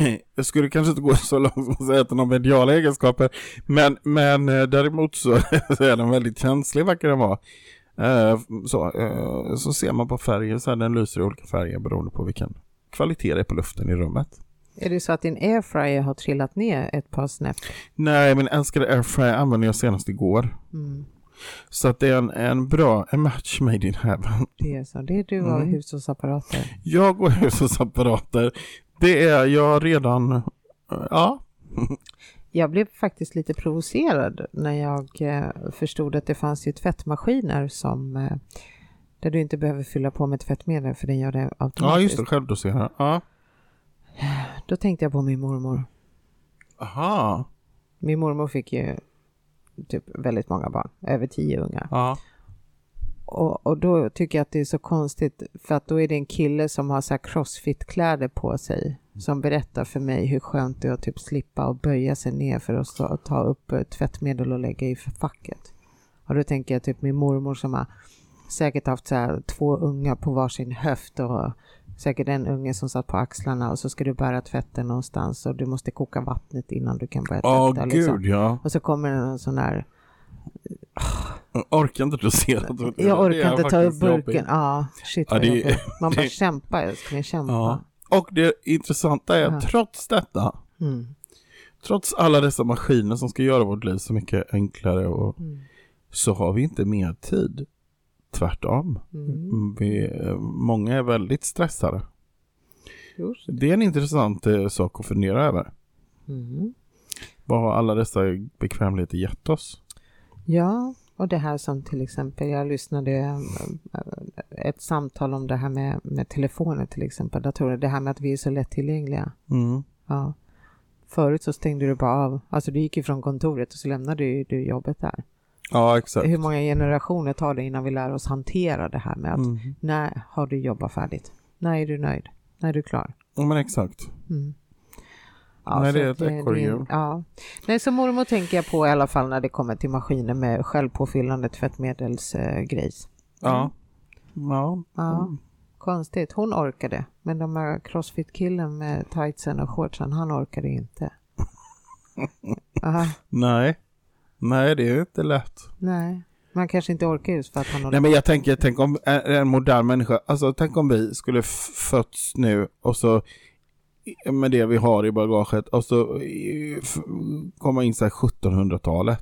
[coughs] jag skulle kanske inte gå så långt som att säga att den har mediala egenskaper men, men eh, däremot så, [laughs] är den väldigt känslig verkar den vara. Så, så ser man på färger så här, den lyser i olika färger beroende på vilken kvalitet det är på luften i rummet. Är det så att din airfryer har trillat ner ett par snäpp? Nej, min älskade airfryer använde jag senast igår. Mm. Så att det är en, en bra en match made in heaven. Det är så. Det är du och Mm. hushållsapparater. Jag och hushållsapparater, det är jag redan, ja. Jag blev faktiskt lite provocerad när jag eh, förstod att det fanns ju tvättmaskiner som eh, där du inte behöver fylla på med tvättmedel för den gör det automatiskt. Ja, just det, självdoserad. Ja. Då tänkte jag på min mormor. Aha. Min mormor fick ju typ väldigt många barn, över tio ungar. Ja. Och, och då tycker jag att det är så konstigt för att då är det en kille som har så här crossfit-kläder på sig som berättar för mig hur skönt det är att typ slippa och böja sig ner för att stå, ta upp eh, tvättmedel och lägga i facket. Och då tänker jag typ min mormor som har säkert haft så här två unga på varsin höft och säkert en unge som satt på axlarna och så ska du bära tvätten någonstans och du måste koka vattnet innan du kan börja tvätta. gud liksom. ja. Och så kommer det en sån här Jag orkar inte dosera. Jag orkar inte ta upp jobbigt. burken. Ja, shit Ja, det-. Man bara det- kämpa älskling, kämpa. Ja. Och det intressanta är Ja. att trots detta, Mm. trots alla dessa maskiner som ska göra vårt liv så mycket enklare och Mm. så har vi inte mer tid. Tvärtom. Mm. Vi, många är väldigt stressade. Just. Det är en intressant eh, sak att fundera över. Mm. Vad har alla dessa bekvämligheter gett oss? Ja, och det här som till exempel, jag lyssnade eh, ett samtal om det här med, med telefoner till exempel, datorer, det här med att vi är så lättillgängliga. Mm. Ja. Förut så stängde du bara av, alltså du gick ifrån kontoret och så lämnade du, du jobbet där. Ja, exakt. Hur många generationer tar det innan vi lär oss hantera det här med att Mm. när har du jobbat färdigt? När är du nöjd? När är du klar? Ja, men exakt. Mm. Nej, så det är ett ekorrhjul. Ja. Nej, så mormor tänker jag på i alla fall när det kommer till maskiner med självpåfyllande tvättmedelsgrejs. Ja. Ja. Ja, konstigt. Hon orkade, men de här crossfit-killen med tightsen och shortsen, han orkade inte. [laughs] Nej. Nej, det är inte lätt. nej, man kanske inte orkar just för att han Nej men jag tänker, tänk om en, modern människa, alltså tänk om vi skulle fötts nu och så med det vi har i bagaget och så komma in så här 1700-talet.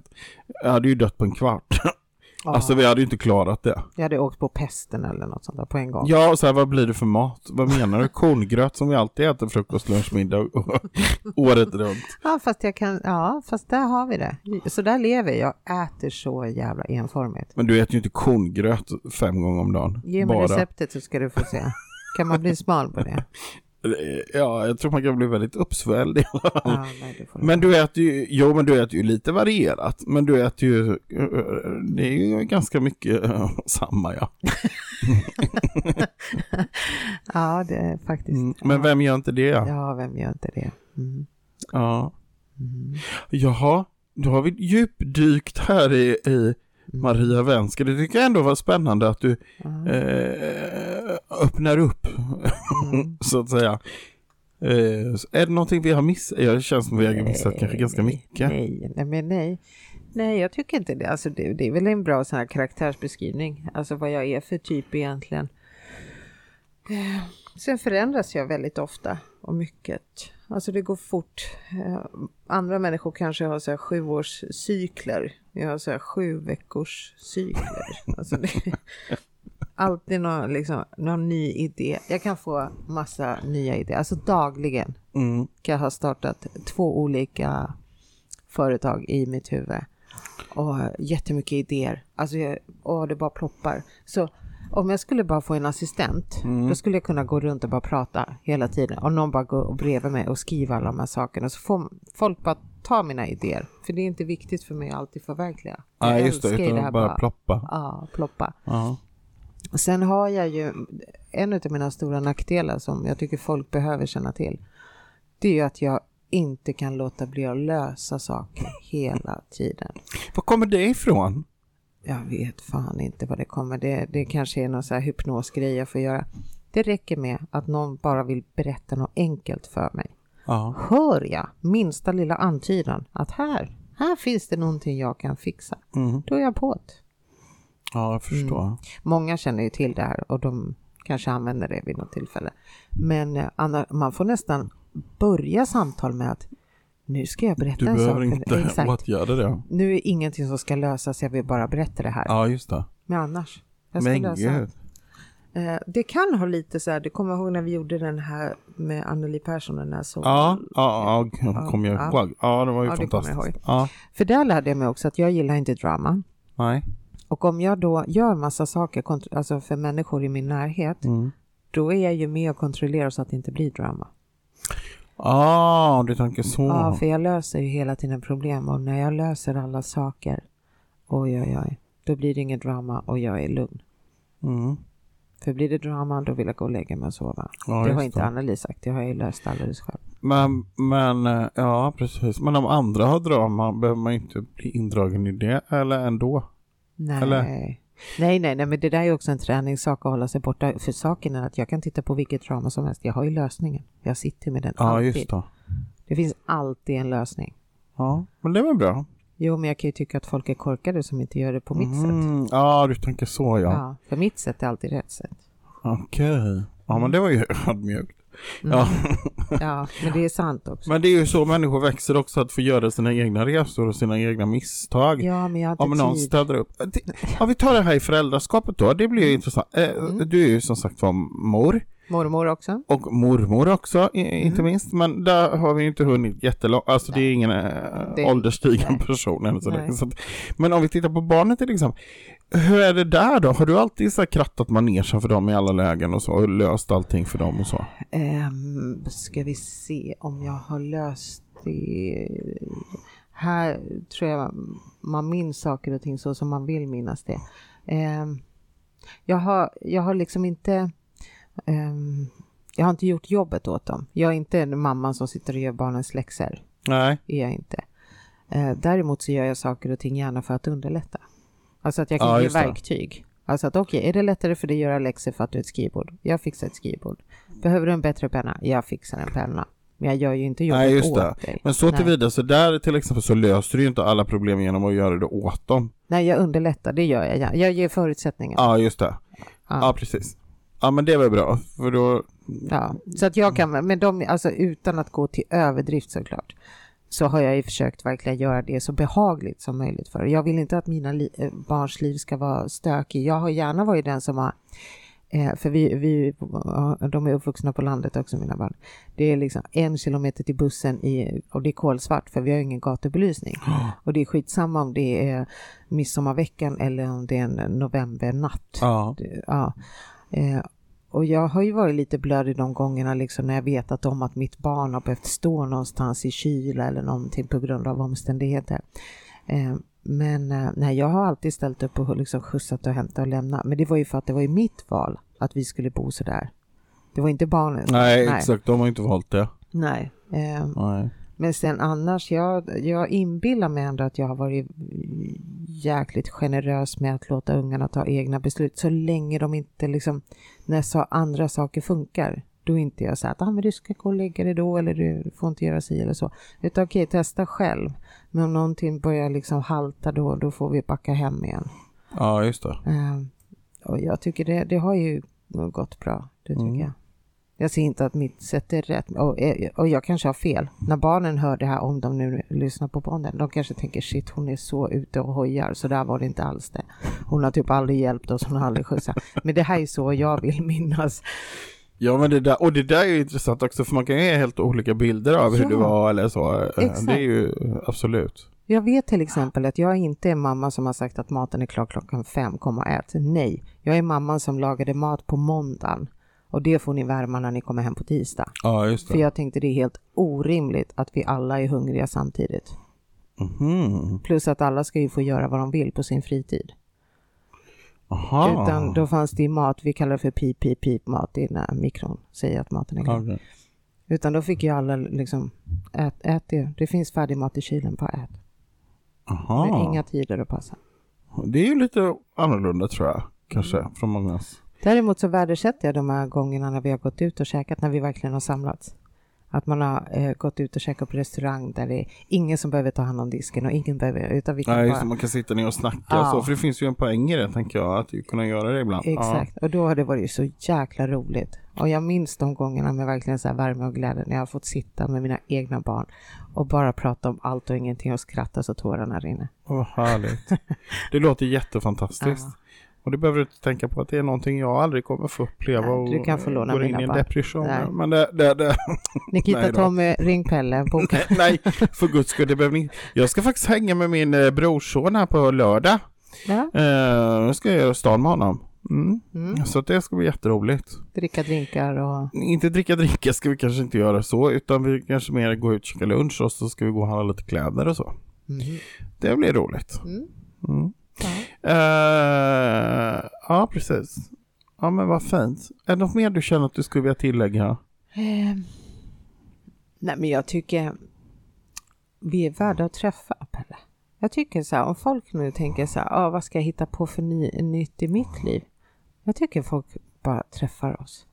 Jag hade ju dött på en kvart. [laughs] Ja, Alltså vi hade ju inte klarat det. Jag hade åkt på pesten eller något sånt där på en gång. Ja, och så här, vad blir det för mat? Vad menar du? [laughs] Korngröt som vi alltid äter frukost, lunch, middag och [laughs] året runt. Ja, fast jag kan, ja, fast där har vi det. Så där lever jag. Jag äter så jävla enformigt. Men du äter ju inte korngröt fem gånger om dagen. Ge mig bara. receptet så ska du få se. Kan man bli smal på det? [laughs] Ja, jag tror man kan bli väldigt uppsvälld. [laughs] Ja, nej. Men du äter ju, jo men du äter ju lite varierat. Men du äter ju, det är ju ganska mycket [laughs] samma ja. [laughs] Ja, det är faktiskt. Mm. Men vem gör inte det? Ja. Ja, vem gör inte det? Mm. ja. Mm. Jaha, då har vi djupdykt här i, i Maria Vensker. Det tycker jag ändå var spännande att du Ja. eh, öppnar upp, Mm. [laughs] så att säga. Eh, är det någonting vi har missat? Ja, det känns som vi har missat kanske ganska mycket. Nej, nej, men nej. Nej, jag tycker inte det. Alltså, det, det är väl en bra sån här karaktärsbeskrivning. Alltså vad jag är för typ egentligen. Eh, Sen förändras jag väldigt ofta och mycket. Alltså det går fort. Eh, Andra människor kanske har så här sju års cykler. Jag har så här sju veckors cykler. Alltså det, alltid någon, liksom, någon ny idé. Jag kan få massa nya idéer. Alltså dagligen Mm. jag har startat två olika företag i mitt huvud. Och har jättemycket idéer. Alltså, jag, och det bara ploppar. Så om jag skulle bara få en assistent, Mm. då skulle jag kunna gå runt och bara prata hela tiden. Och någon bara går bredvid mig och skriver alla de här sakerna. Så får folk bara ta mina idéer. För det är inte viktigt för mig att alltid förverkliga. Ja, just det, utan det här bara ploppa. Ja, ploppa. Och Sen har jag ju en av mina stora nackdelar som jag tycker folk behöver känna till. Det är ju att jag inte kan låta bli att lösa saker hela tiden. Var kommer det ifrån? Jag vet fan inte vad det kommer. Det, det kanske är någon så här hypnosgrej jag får göra. Det räcker med att någon bara vill berätta något enkelt för mig. Ja. Hör jag minsta lilla antydan att här, här finns det någonting jag kan fixa. Mm. Då är jag på det. Ja, jag förstår. Många känner ju till det här och de kanske använder det vid något tillfälle. Men eh, man får nästan börja samtal med att nu ska jag berätta Du en sak. behöver inte Exakt. åtgärda det. Nu är ingenting som ska lösas, jag vill bara berätta det här. Ja, just det. Men annars. Jag ska Men lösa. gud. Eh, det kan ha lite så här, du kommer ihåg när vi gjorde den här med Anneli Persson, den här så. Ja, ja, ja, kommer jag Ja. ihåg. Ja, det var ju Ja, fantastiskt. Ja, För där lärde jag mig också att jag gillar inte drama. nej. Och om jag då gör massa saker alltså för människor i min närhet, Mm. då är jag ju med och kontrollerar så att det inte blir drama. Ah, du tänker så. Ja, för jag löser ju hela tiden problem och när jag löser alla saker, oj, oj, oj, då blir det inget drama och jag är lugn. Mm. För blir det drama, då vill jag gå och lägga mig och sova. Ja, det har inte. Anneli sagt, det har jag ju löst alldeles själv. Men, men, eh, ja precis. Men om andra har drama, behöver man inte bli indragen i det eller ändå? Nej. Eller? Nej, nej, nej, men det där är också en träningssak att hålla sig borta. För saken är att jag kan titta på vilket drama som helst. Jag har ju lösningen. Jag sitter med den Ja, alltid. just det. Det finns alltid en lösning. Ja, men det var bra. Jo, men jag kan ju tycka att folk är korkade som inte gör det på mitt sätt. Mm, ja, du tänker så ja. Ja, för mitt sätt är alltid rätt sätt. Okej. Ja, men det var ju [laughs] ödmjukt. Mm. Ja. Ja, men det är sant också. Men det är ju så människor växer också, att få göra sina egna resor och sina egna misstag. Ja, men jag har inte Om någon tid. städar upp. Det- [laughs] Ja, vi tar det här i föräldraskapet då. Det blir ju intressant. Eh, Mm. Du är ju som sagt var mor Mormor också. och mormor också, i- Mm. inte minst. Men där har vi inte hunnit jättelångt. Alltså det är ingen äh, Det- ålderstigen nej. person. Eller så Nej. Så att, men om vi tittar på barnet till exempel. Hur är det där då? Har du alltid så här krattat manegen för dem i alla lägen och så? Och löst allting för dem och så? Um, ska vi se om jag har löst det. Här tror jag man minns saker och ting så som man vill minnas det. Ehm, jag, har, jag har liksom inte ehm, jag har inte gjort jobbet åt dem. Jag är inte en mamma som sitter och gör barnens läxor. Nej. är jag inte. Eh, däremot så gör jag saker och ting gärna för att underlätta. Alltså att jag kan Ja, ge verktyg. Alltså att okej, är det lättare för dig att göra läxor för att du har ett skrivbord? Jag fixar ett skrivbord. Behöver du en bättre penna? Jag fixar en penna. Men jag gör ju inte jobbet Nej, just åt det. dig. Men så Nej. tillvida, så där till exempel så löser du ju inte alla problem genom att göra det åt dem. Nej, jag underlättar. Det gör jag. Jag ger förutsättningar. Ja, just det. Ja, precis. Ja, men det var bra. För då... Ja, så att jag kan, men de, alltså utan att gå till överdrift såklart, så har jag ju försökt verkligen göra det så behagligt som möjligt för Jag vill inte att mina li, eh, barns liv ska vara stökigt. Jag har gärna varit den som har Eh, för vi, vi, de är uppvuxna på landet också mina barn. Det är liksom en kilometer till bussen i, och det är kolsvart för vi har ingen gatubelysning. Och det är skitsamma om det är midsommarveckan eller om det är en novembernatt. Ja. Det- ja. Och jag har ju varit lite blödig de gångerna liksom när jag vetat om att mitt barn har behövt stå någonstans i kyla eller någonting på grund av omständigheter. Eh, men eh, nej, jag har alltid ställt upp och liksom skjutsat och hämtat och lämnat. Men det var ju för att det var ju mitt val att vi skulle bo så där. Det var inte barnens. Nej, exakt. De har inte valt det. Nej. Eh, Nej. men sen annars, jag, jag inbillar mig ändå att jag har varit jäkligt generös med att låta ungarna ta egna beslut så länge de inte liksom, när så andra saker funkar. Då är inte jag så att ah, men du ska gå och lägga dig då eller du får inte göra si eller så. Utan okej, testa själv. Men om någonting börjar liksom halta då, då får vi backa hem igen. Ja, just det. Eh, och jag tycker det, det har ju gått bra, det tycker Mm. jag. Jag ser inte att mitt sätt är rätt och, eh, och jag kanske har fel. När barnen hör det här, om de nu lyssnar på podden, de kanske tänker shit hon är så ute och hojar, så där var det inte alls det. Hon har typ aldrig hjälpt oss, hon har aldrig skjutsat. Men det här är så jag vill minnas. Ja, men det där, och det där är ju intressant också, för man kan ju ge helt olika bilder av hur Ja. det var eller så. Eh, Exakt. Det är ju absolut. Jag vet till exempel att jag inte är mamma som har sagt att maten är klar klockan fem, kom och ät. Nej, jag är mamman som lagade mat på måndagen och det får ni värma när ni kommer hem på tisdag. Ja, just För det. jag tänkte det är helt orimligt att vi alla är hungriga samtidigt. Mhm. Plus att alla ska ju få göra vad de vill på sin fritid. Aha. Utan då fanns det mat, vi kallar det för pip, pip, pip mat i när mikron säger att maten är klar. Okej. Utan då fick ju alla liksom, ät, ät det. Det finns färdig mat i kylen, bara ät. Aha. Med inga tider att passa. Det är ju lite annorlunda tror jag, kanske, Mm. från mångas. Däremot så värdesätter jag de här gångerna när vi har gått ut och käkat, när vi verkligen har samlats. Att man har eh, gått ut och käkat på restaurang där det är ingen som behöver ta hand om disken och ingen behöver, utan vi kan Nej, bara... så man kan sitta ner och snacka Ja. och så, för det finns ju en poäng i det tänker jag, att kunna göra det ibland. Exakt, och då har det varit så jäkla roligt. Och jag minns de gångerna med verkligen så här värme och glädje när jag har fått sitta med mina egna barn och bara prata om allt och ingenting och skratta så tårarna rinner. Ja, vad härligt. Det låter jättefantastiskt. [laughs] Ja. Och det behöver du inte tänka på att det är någonting jag aldrig kommer få uppleva Nej, och du kan få låna går in i en depression. Nej. Men det, det, det, Nikita, Nej. Tommy, ring Pelle, boka. [laughs] nej, för guds skull, det behöver ni Jag ska faktiskt hänga med min eh, brorson här på lördag. Ja, Eh, nu ska jag göra stan med honom. Mm. mm. Så det ska bli jätteroligt. dricka drinkar och... Inte dricka dricka ska vi kanske inte göra så, utan vi kanske mer gå ut och käka lunch och så ska vi gå och handla lite kläder och så. Mhm. Det blir roligt. Ja. Eh, ja, precis. Ja, men vad fint. Är det något mer du känner att du skulle vilja tillägga? Ehm, nej men jag tycker vi är värda att träffa Pelle. Jag tycker så här, om folk nu tänker så här, ah, vad ska jag hitta på för ny, nytt i mitt liv? Jag tycker folk bara träffar oss.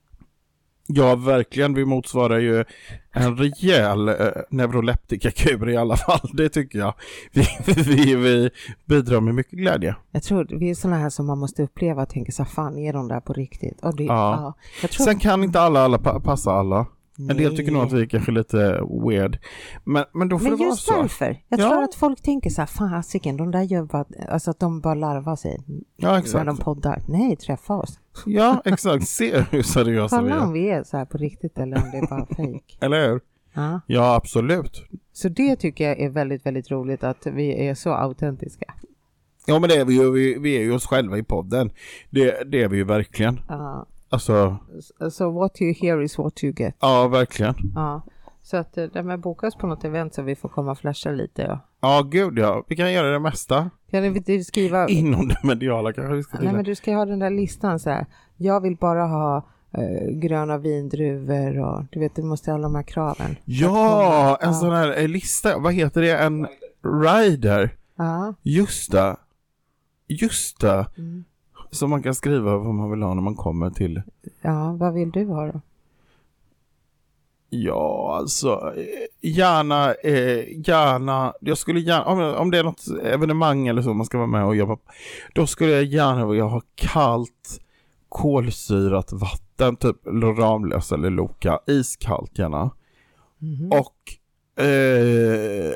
Ja, verkligen. Vi motsvarar ju en rejäl eh, neuroleptikakur i alla [laughs] fall. Det tycker jag. Vi, vi, vi bidrar med mycket glädje. Jag tror vi är sådana här som man måste uppleva och tänka så fan är de där på riktigt? Och det, Ja. Jag tror, Sen kan inte alla, alla pa- passa alla. En del tycker nog att vi är kanske lite weird. Men, men då får Men det vara just så. därför. Jag Ja. tror att folk tänker så här, fasiken, de där gör bara, alltså att de bara larvar sig Ja, när exakt. de poddar. Nej, träffa oss. Ja, exakt. Se hur seriösa vi Kolla om är. vi är så här på riktigt eller om det är bara fejk. [laughs] Eller hur? Ja. Ja, absolut. Så det tycker jag är väldigt, väldigt roligt att vi är så autentiska. Ja, men det är vi ju. Vi, vi är ju oss själva i podden. Det, det är vi ju verkligen. Ja. Alltså, Så what you hear is what you get. ja, verkligen. Ja. Så att eh, det med bokas på något event så vi får komma och flasha lite. Ja. Ja, gud ja. Vi kan göra det mesta. Kan du skriva? Inom det mediala kanske vi ska Nej men du ska ha den där listan så här. Jag vill bara ha eh, gröna vindruvor och du vet du måste ha alla de här kraven. Ja, en Ja. sån här eh, lista. Vad heter det? En rider. Ja. Just det. Just det. Mm. Som man kan skriva vad man vill ha när man kommer till. ja, vad vill du ha då? Ja, alltså gärna, eh, gärna, jag skulle gärna, om, om det är något evenemang eller så man ska vara med och jobba då skulle jag gärna vilja ha kallt kolsyrat vatten, typ Ramlös eller Loka, iskallt gärna. Mhm. Och eh,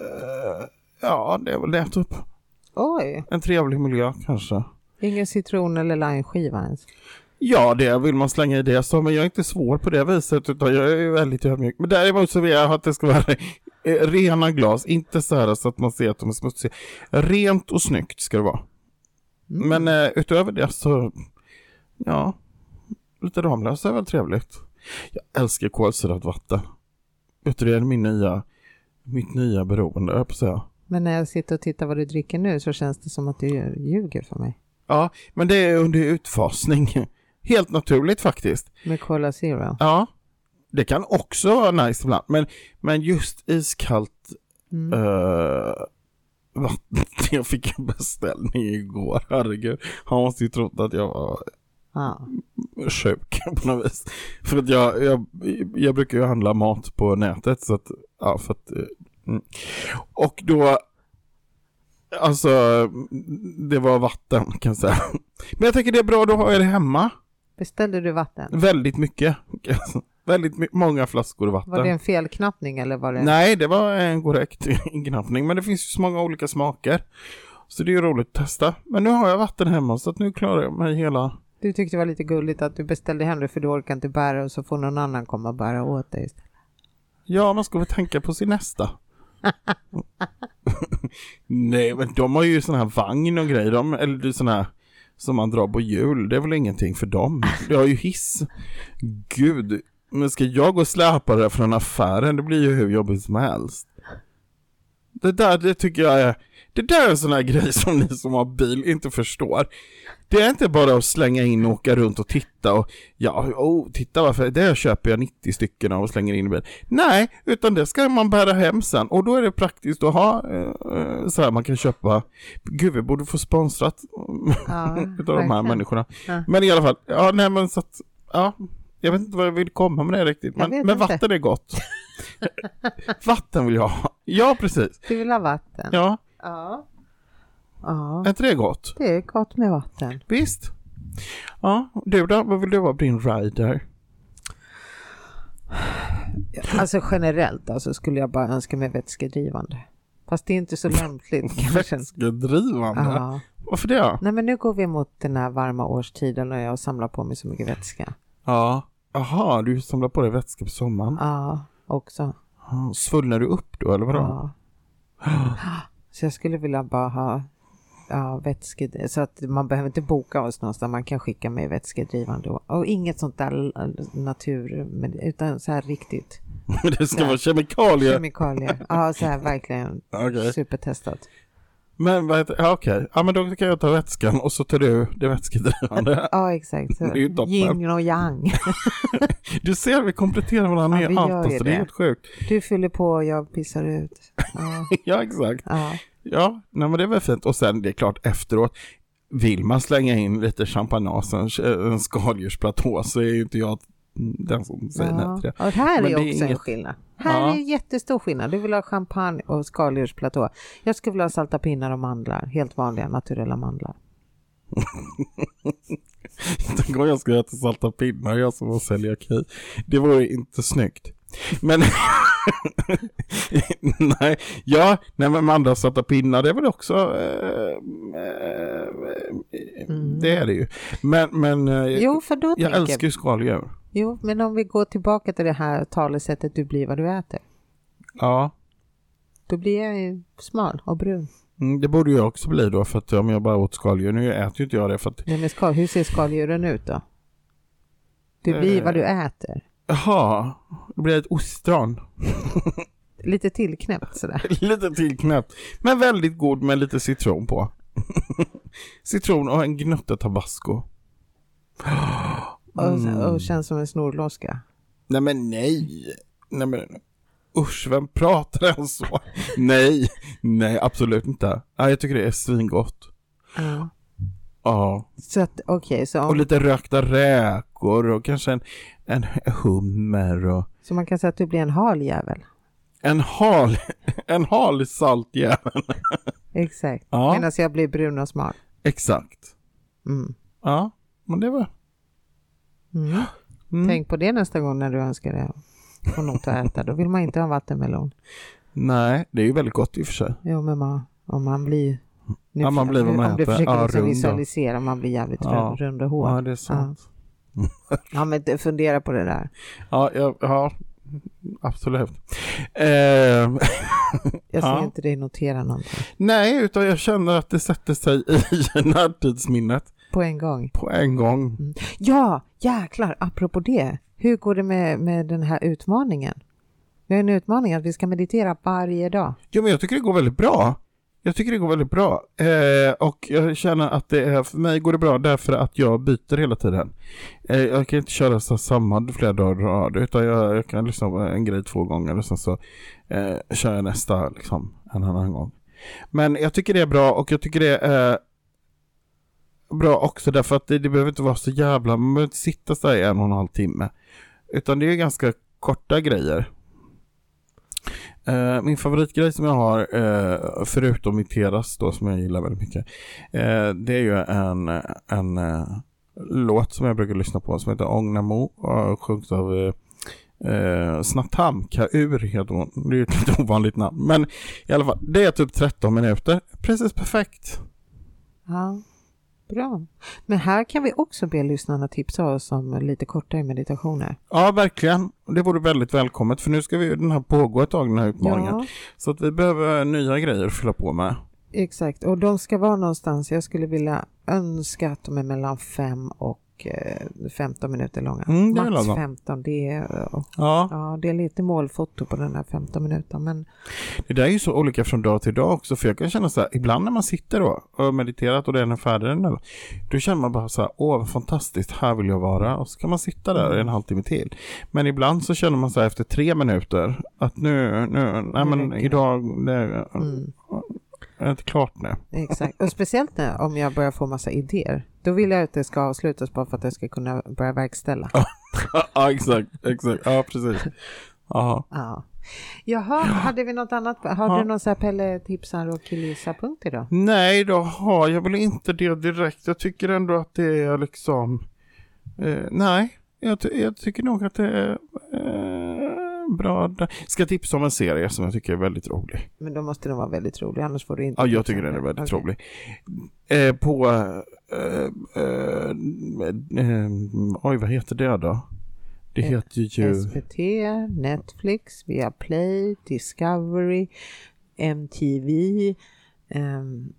eh, ja, det är väl det typ. Oj, En trevlig miljö kanske. ingen citron eller limeskiva ens. Ja, det vill man slänga i det så, men jag är inte svår på det viset utan jag är väldigt ödmjuk. Men däremot så vill jag att det ska vara eh, rena glas, inte så här så att man ser att de är smutsiga. Rent och snyggt ska det vara. Mm. Men eh, utöver det så, ja, lite Ramlösa är väl trevligt. Jag älskar kolsyrat vatten. Vet du, det är min nya, mitt nya beroende, jag på säga. Men när jag sitter och tittar vad du dricker nu så känns det som att du ljuger för mig. Ja, men det är under utfasning. [laughs] Helt naturligt faktiskt. Med Cola Zero. Ja, det kan också vara nice ibland, men, men just iskallt Mm. uh, [laughs] vatten. Jag fick en beställning igår, herregud. Han måste ju trott att jag var Ja. sjuk på något vis. För att jag, jag, jag brukar ju handla mat på nätet så att, ja för att, eh, mm. och då, alltså, det var vatten kan jag säga. Men jag tänker det är bra, då har jag det hemma. Beställde du vatten? Väldigt mycket. [laughs] Väldigt my- många flaskor vatten. Var det en felknappning eller var det? Nej, det var en korrekt [laughs] inknappning, men det finns ju så många olika smaker. Så det är ju roligt att testa. Men nu har jag vatten hemma så att nu klarar jag mig hela... Du tyckte det var lite gulligt att du beställde hem det för du orkar inte bära och så får någon annan komma och bära åt dig. istället. Ja, man ska väl tänka på sin nästa. Nej, men de har ju sån här vagn och grejer. De, eller det är sån här som man drar på hjul. Det är väl ingenting för dem. Det har ju hiss. Gud, men ska jag gå och släpa det från affären? Det blir ju hur jobbigt som helst. Det där, det tycker jag är... Det där är en sån här grej som ni som har bil inte förstår. Det är inte bara att slänga in och åka runt och titta och ja, oh, titta varför, det köper jag 90 stycken av och slänger in i bilen. Nej, utan det ska man bära hem sen och då är det praktiskt att ha eh, så här man kan köpa, gud vi borde få sponsrat Ja, [laughs] utav de här människorna. Ja. Men i alla fall, ja nej men så att, ja, Jag vet inte vad jag vill komma med det riktigt. Men, men vatten är gott. [laughs] vatten vill jag ha. Ja, precis. Du vill ha vatten? Ja, Ja. Ja, är inte det gott? det är gott med vatten. Visst. Ja, du då? Vad vill du vara på din rider? Alltså generellt alltså skulle jag bara önska mig vätskedrivande. Fast det är inte så lämpligt kanske. Vätskedrivande? Ja. Varför det? Nej men nu går vi mot den här varma årstiden och jag samlar på mig så mycket vätska. Ja. Jaha, du samlar på dig vätska på sommaren. Ja, också. Svullnar du upp då eller vadå? Ja. [gasps] Så jag skulle vilja bara ha ja, vätske, så att man behöver inte boka oss någonstans, man kan skicka mig vätskedrivande och, och inget sånt där natur, men- utan så här riktigt [laughs] det ska vara kemikalier. kemikalier. Ja, så här verkligen [laughs] Okej. supertestat. Men vad heter, ja, okej. Ja men då kan jag ta vätskan och så tar du det vätskedrivande. [laughs] Ja, exakt. Så Det är ju toppen. Yin och yang. Du ser, vi kompletterar varandra Ja, med vi allt. Alltså, ju det är det. helt sjukt. Du fyller på och jag pissar ut. Ja, Ja exakt. ja. Ja, nej, men det var fint. Och sen det är klart efteråt. Vill man slänga in lite champagnage, en, en skaldjursplatå så är ju inte jag den som säger nej ja. till det. Och här Men är också en inget- skillnad. Här Ja. är en jättestor skillnad. Du vill ha champagne och skaldjursplatå. Jag skulle vilja ha salta pinnar och mandlar. Helt vanliga naturella mandlar. [laughs] Tänk om jag ska äta salta pinnar, jag som har celiaki. Det vore inte snyggt. Men [laughs] nej, ja, nej men salta pinnar det är väl också, eh, eh, Mm. det är det ju. Men, men eh, Jo, för då jag älskar ju skaldjur. Jo, men om vi går tillbaka till det här talesättet du blir vad du äter. Ja, Då blir jag ju smal och brun. mm, det borde jag också bli då för att om jag bara åt skaldjur, nu äter ju inte jag det för att, Nej, men skal, hur ser skaldjuren ut då? Du blir Eh. vad du äter. Jaha, det blir ett ostron. [laughs] Lite tillknäppt sådär. [laughs] lite tillknäppt, men väldigt god med lite citron på. [laughs] citron och en gnutta tabasco. Och, Mm. och känns som en snorloska. Nej men nej. Nej men usch, vem pratar ens så? nej, nej absolut inte. Nej, jag tycker det är svingott. Ja. Ja, Så att okej, så, och om, lite rökta räkor och kanske en, en hummer och så man kan säga att du blir en hal jävel. en hal, [laughs] en hal saltjävel. [laughs] Exakt. Ja. Medan jag blir brun och smal. Exakt. Mm. Ja, men det var... Mm. Mm. Tänk på det nästa gång när du önskar det. Få något att äta. Då vill man inte ha vattenmelon. Nej, det är ju väldigt gott i och för sig. Jo, men man, om man blir... Nu, Ja, man blir vad man om du äter. försöker Ja, liksom visualisera, man blir jävligt Ja. rund och hård. Ja, det är sant. Ja, men det- fundera på det där. Ja, ja, ja absolut. Eh, [laughs] Jag ser Ja. inte dig notera någonting nej, utan jag känner att det sätter sig i [laughs] närtidsminnet på en gång. på en gång. Ja, jäklar, apropå det. Hur går det med, med den här utmaningen? Vi har en utmaning att vi ska meditera varje dag. Jo, men jag tycker det går väldigt bra. Jag tycker det går väldigt bra. Eh, och jag känner att det är, för mig går det bra därför att jag byter hela tiden. Eh, jag kan inte köra så samma flera dagar i rad, utan jag, jag kan lyssna på en grej två gånger och sen så eh, kör jag nästa liksom en annan gång. Men jag tycker det är bra och jag tycker det är bra också därför att det, det behöver inte vara så jävla, man behöver inte sitta så här i en och en halv timme. Utan det är ganska korta grejer. Uh, min favoritgrej som jag har, uh, förutom Iteras då som jag gillar väldigt mycket, uh, det är ju en, en låt som jag brukar lyssna på som heter Ångnamo och sjungs av uh, uh, Snatam Kaur heter hon. Det är ju ett lite ovanligt namn. Men i alla fall, det är typ 13 minuter. Precis perfekt. Ja, bra. Men här kan vi också be lyssnarna tipsa oss om lite kortare meditationer. Ja, verkligen. Det vore väldigt välkommet för nu ska vi den här pågå ett tag den här utmaningen. Ja, Så att vi behöver nya grejer att fylla på med. exakt. Och de ska vara någonstans, jag skulle vilja önska att de är mellan 5 och 15 minuter långa. Mm, det Max lagom. 15, det är, eh, Ja, ja, det är lite målfoto på den här 15 minuter. Men det där är ju så olika från dag till dag också för jag kan känna så här, ibland när man sitter då och mediterat och den är färdig den där, då känner man bara så här, åh vad fantastiskt, här vill jag vara och så kan man sitta där en halvtimme till. Men ibland så känner man så här efter tre minuter att nu, nu, nej men räcker. idag, det mm. är inte klart nu. Exakt, och speciellt när, om jag börjar få massa idéer. Då vill jag att det ska avslutas bara för att jag ska kunna börja verkställa. ja, [laughs] exakt, exakt. Ja, precis. Ja. Ja. Jaha, hade vi något annat? Har Ja. du någon så här Pelle tipsar och killgissa-punkt idag? Nej, då har jag väl inte det direkt. Jag tycker ändå att det är liksom... Eh, nej, jag, jag tycker nog att det är bra. Ska tipsa om en serie som jag tycker är väldigt rolig. Men då måste den vara väldigt rolig, annars får du inte. Ja, jag tycker den är väldigt Okej. rolig. Eh, på... Eh, eh, eh, oj, vad heter det då? Det Eh, heter ju... SVT, Netflix, Viaplay, Discovery, MTV. ehm,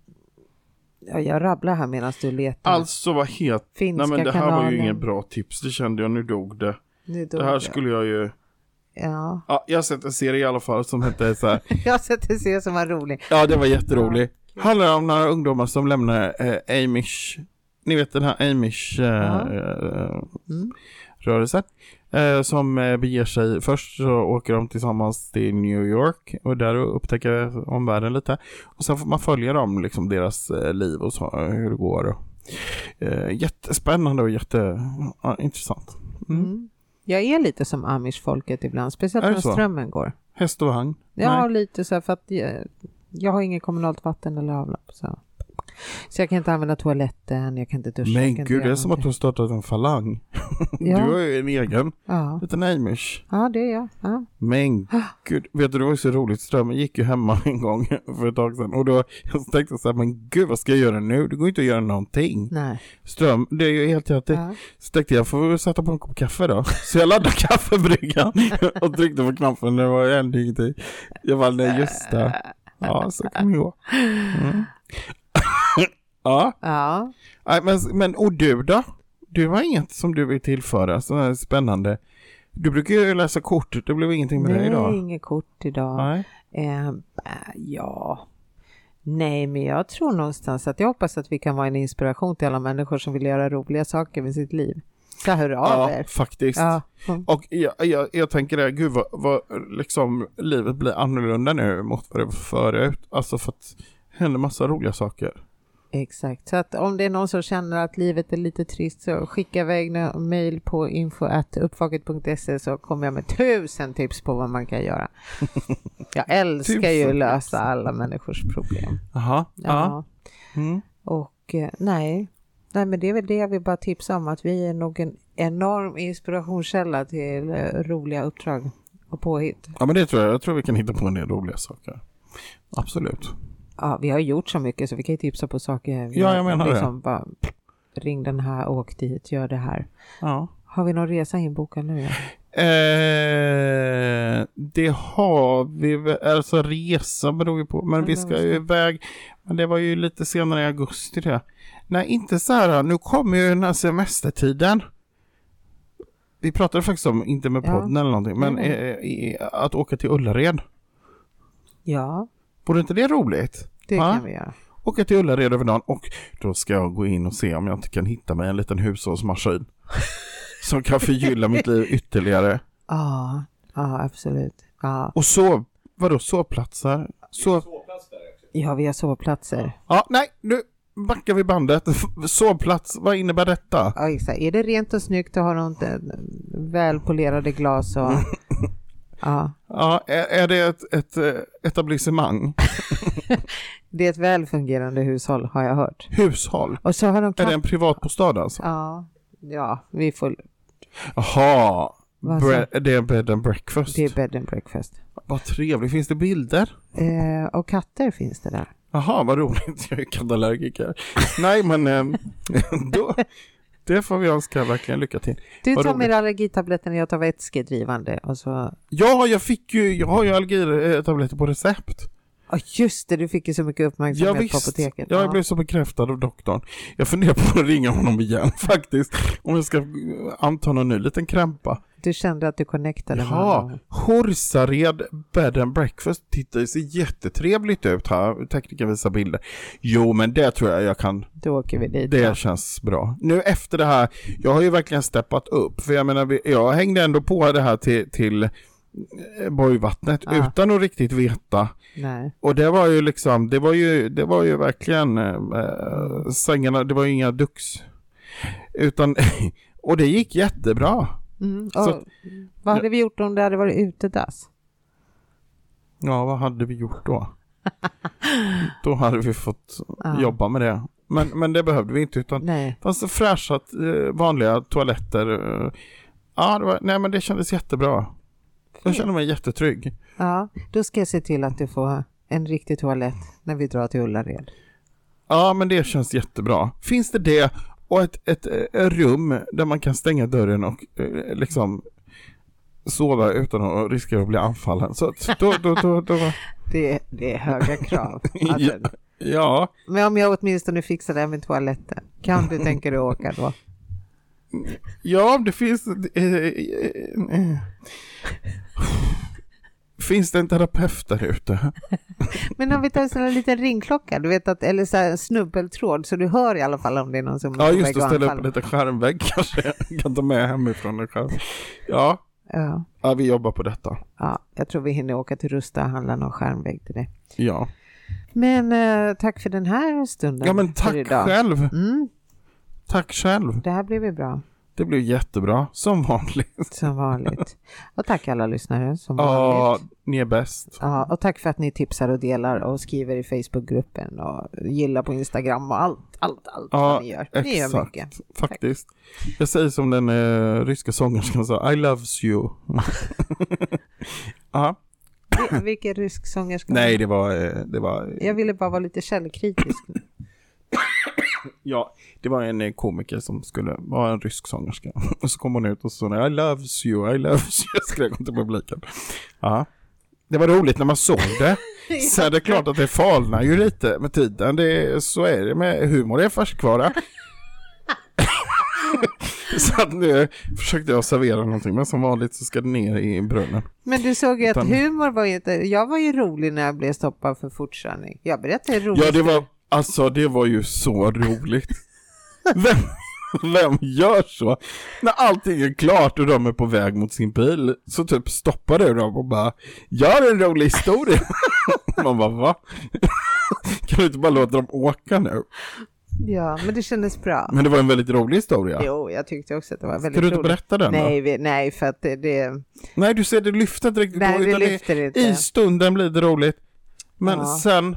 ja, jag rabblar här medan du letar. Alltså vad het... Finska Nej men det här var kanalen. ju ingen bra tips, det kände jag, nu dog det. Nu dog Det här jag. skulle jag ju... Ja, Ja, jag har sett en serie i alla fall som hette så här. [laughs] jag har sett en serie som var rolig. Ja, det var jätterolig. Handlar om några ungdomar som lämnar eh, Amish, ni vet den här Amish eh, Ja. eh, Mm. rörelsen. Eh, som eh, beger sig, först så åker de tillsammans till New York och där upptäcker omvärlden lite. Och sen får man följa dem, liksom deras eh, liv och så, hur det går. Och, eh, jättespännande och jätteintressant. Mm. Mm. Jag är lite som amish-folket ibland, speciellt när så? strömmen går. Häst och vagn? Ja, Nej. lite så här för att jag, jag har inget kommunalt vatten eller avlopp. Så. Så jag kan inte använda toaletten, jag kan inte duscha. Men gud, det är som att du har startat en falang. [laughs] Ja. Du har ju en egen Ja. liten Amish. ja, det är jag. Ja. Men [gasps] gud, vet du det var ju så roligt, strömmen gick ju hemma [laughs] en gång för ett tag sedan och då [laughs] jag tänkte jag så här, men gud vad ska jag göra nu? Det går inte att göra någonting. Nej. Ström, det är ju helt jätte... Ja. Så tänkte jag, får väl sätta på en kopp kaffe då? Så jag laddade kaffebryggan och tryckte på knappen, det var ändå ingenting. Jag bara, nej just det. Ja, så kan det gå. Mm. Ja, Ja. nej, men, men och du då? Du har inget som du vill tillföra, så här spännande. Du brukar ju läsa kort, det blev ingenting med Nej, idag. inget kort idag. Nej. Eh, ja. Nej, men jag tror någonstans att jag hoppas att vi kan vara en inspiration till alla människor som vill göra roliga saker med sitt liv. Så hör av Ja, er. faktiskt. Ja. Mm. Och jag, jag, jag tänker det, gud vad, vad liksom livet blir annorlunda nu mot vad det var förut. Alltså för att det händer massa roliga saker. Exakt, så att om det är någon som känner att livet är lite trist så skicka iväg en mail på info.uppvaket.se så kommer jag med tusen tips på vad man kan göra. [laughs] Jag älskar ju att lösa alla människors problem. Jaha, ja. Ja. Mm. Och eh, nej, nej, men det är väl det jag vill bara tipsa om att vi är nog en enorm inspirationskälla till eh, roliga uppdrag och påhitt. ja men det tror jag, jag tror vi kan hitta på en del roliga saker. Absolut. Ja, vi har gjort så mycket så vi kan ju tipsa på saker. Vi Ja, jag menar det. liksom Bara, ring den här, åk dit, gör det här. Ja. Har vi någon resa inbokad nu? Ja? Eh, det har vi alltså resa beror ju på, men vi ska ju iväg, men det var ju lite senare i augusti det. Nej, inte så här, nu kommer ju den här semestertiden. Vi pratade faktiskt om, inte med Ja. podden eller någonting, men Mm. eh, att åka till Ullared. Ja, Vore inte det roligt? det Ja. kan vi göra. Åka till Ullared över dagen och då ska jag gå in och se om jag inte kan hitta mig en liten hushållsmaskin. [laughs] som kan förgylla mitt liv ytterligare. Ja, ja absolut. Ja. Och sov, vadå sovplatser? Sov... ja, vi har sovplatser. Ja, nej, nu backar vi bandet. [laughs] Sovplats, vad innebär detta? Ja, exakt. Är det rent och snyggt och har de välpolerade glas och... [laughs] Ja, Ja, är, är det ett, ett eh, etablissemang? [laughs] det är ett väl fungerande hushåll har jag hört. Hushåll? Och så har de Är det katt... en privatbostad alltså? Ja, ja, vi får... Jaha, bre- det är bed and breakfast. Det är bed and breakfast. Vad trevligt, finns det bilder? Eh, och katter finns det där. Jaha, vad roligt, [laughs] jag är kattallergiker. nej, men eh, [laughs] då, det får vi önska verkligen lycka till. Du tar med allergitabletten och jag tar vätskedrivande och så... Ja, jag fick ju, jag har ju allergitabletter på recept. Ja just det, du fick ju så mycket Ja, uppmärksamhet på visst. apoteket. Ja, jag blev så bekräftad av doktorn. Jag funderar på att ringa honom igen [laughs] faktiskt. Om jag ska anta någon ny liten krämpa. Du kände att du connectade med Jaha, honom. Horsared Bed and Breakfast. Titta, det ser jättetrevligt ut här. Tekniken visar bilder. Jo, men det tror jag jag kan. Då åker vi dit. Det ja. känns bra. Nu efter det här, jag har ju verkligen steppat upp. För jag menar, jag hängde ändå på det här till, till eh, Borgvattnet Ja. utan att riktigt veta. Nej. Och det var ju liksom, det var ju, det var ju verkligen eh, sängarna, det var ju inga dux. Utan, [laughs] och det gick jättebra. Mm. Och Så- vad hade vi gjort om det hade varit utedass? Ja, vad hade vi gjort då? [laughs] då hade vi fått Ja. jobba med det. Men, men det behövde vi inte utan Nej. det fanns det fräscha eh, vanliga toaletter. eh. Ja, det var, nej men det kändes jättebra. Jag kände mig jättetrygg. Ja, då ska jag se till att du får en riktig toalett när vi drar till Ullared. Ja, men det känns jättebra. Finns det det och ett, ett, eh, rum där man kan stänga dörren och eh, liksom sova utan att riskera att bli anfallen. Så då, då, då, då, [laughs] Det, det är höga krav. [laughs] Alltså, ja, Men om jag åtminstone fixar det här med toaletten, kan du tänka dig åka då? ja, det finns... eh, eh, eh, Finns det en terapeut där ute? [laughs] Men om vi tar en sån här liten ringklocka, du vet att, eller så här snubbeltråd, så du hör i alla fall om det är någon som Ja, just att ställa upp en liten skärmvägg kanske. Jag kan ta med hemifrån en skärm. Ja, Ja, ja, vi jobbar på detta. ja, jag tror vi hinner åka till Rusta och handla någon skärmvägg till det. Ja, Men eh, tack för den här stunden. ja men tack själv. Mm, Tack själv. det här blev ju bra, Det blev jättebra, som vanligt. som vanligt. Och tack alla lyssnare, som Ja, vanligt. ni är bäst. Ja, och tack för att ni tipsar och delar och skriver i Facebookgruppen och gillar på Instagram och allt, allt, allt Ja, vad ni gör. Ni gör exakt. mycket. Faktiskt. Jag säger som den eh, ryska sångerskan sa, I loves you. [laughs] ja. Vi- Vilken rysk sångerska? Nej, det var, eh, det var, Jag ville bara vara lite källkritisk. Ja, det var en eh, komiker som skulle vara en rysk sångerska. [laughs] Och så kom hon ut och så sa I loves you, I loves you, [laughs] skrek hon till publiken. Ja. Det var roligt när man såg det. [laughs] Så är det klart att det falnar ju lite med tiden. Det, så är det med humor, det är färskvara. så att nu försökte jag servera någonting, men som vanligt så ska det ner i brunnen. Men du såg ju att Utan- humor var ju inte... Jag var ju rolig när jag blev stoppad för fortkörning. Jag berättade roligt. Ja, det var, alltså det var ju så roligt. Vem, vem gör så? När allting är klart och de är på väg mot sin bil så typ stoppar du dem och bara Gör en rolig historia. [laughs] Man bara va? [laughs] Kan du inte bara låta dem åka nu? Ja, men det kändes bra. Men det var en väldigt rolig historia. Jo, jag tyckte också att det var väldigt Ska du inte roligt. berätta den då? Nej, vi, nej, för att det... det Nej, du ser det lyfter inte riktigt nej, då, det lyfter inte. i stunden blir det roligt. Men Ja. sen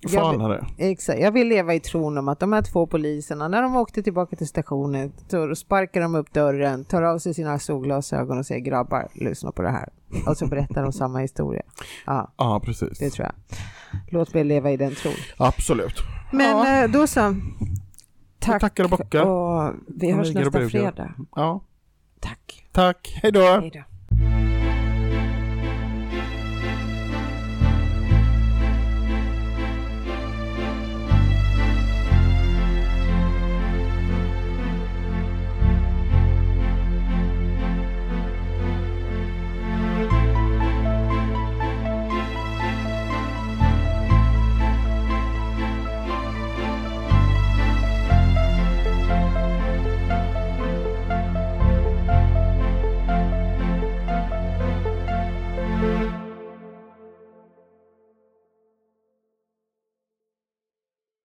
Jag falnar det. Exakt, jag vill leva i tron om att de här två poliserna, när de åkte tillbaka till stationen, då sparkar de upp dörren, tar av sig sina solglasögon och säger grabbar, lyssna på det här. Och så berättar de samma historia. Ja, Ja, precis. det tror jag. Låt mig leva i den tron. Absolut. Men Ja. eh, då så. Tack. tackar och bockar. Och vi hörs nästa fredag. Ja, Tack. tack. Hej då. Hej då.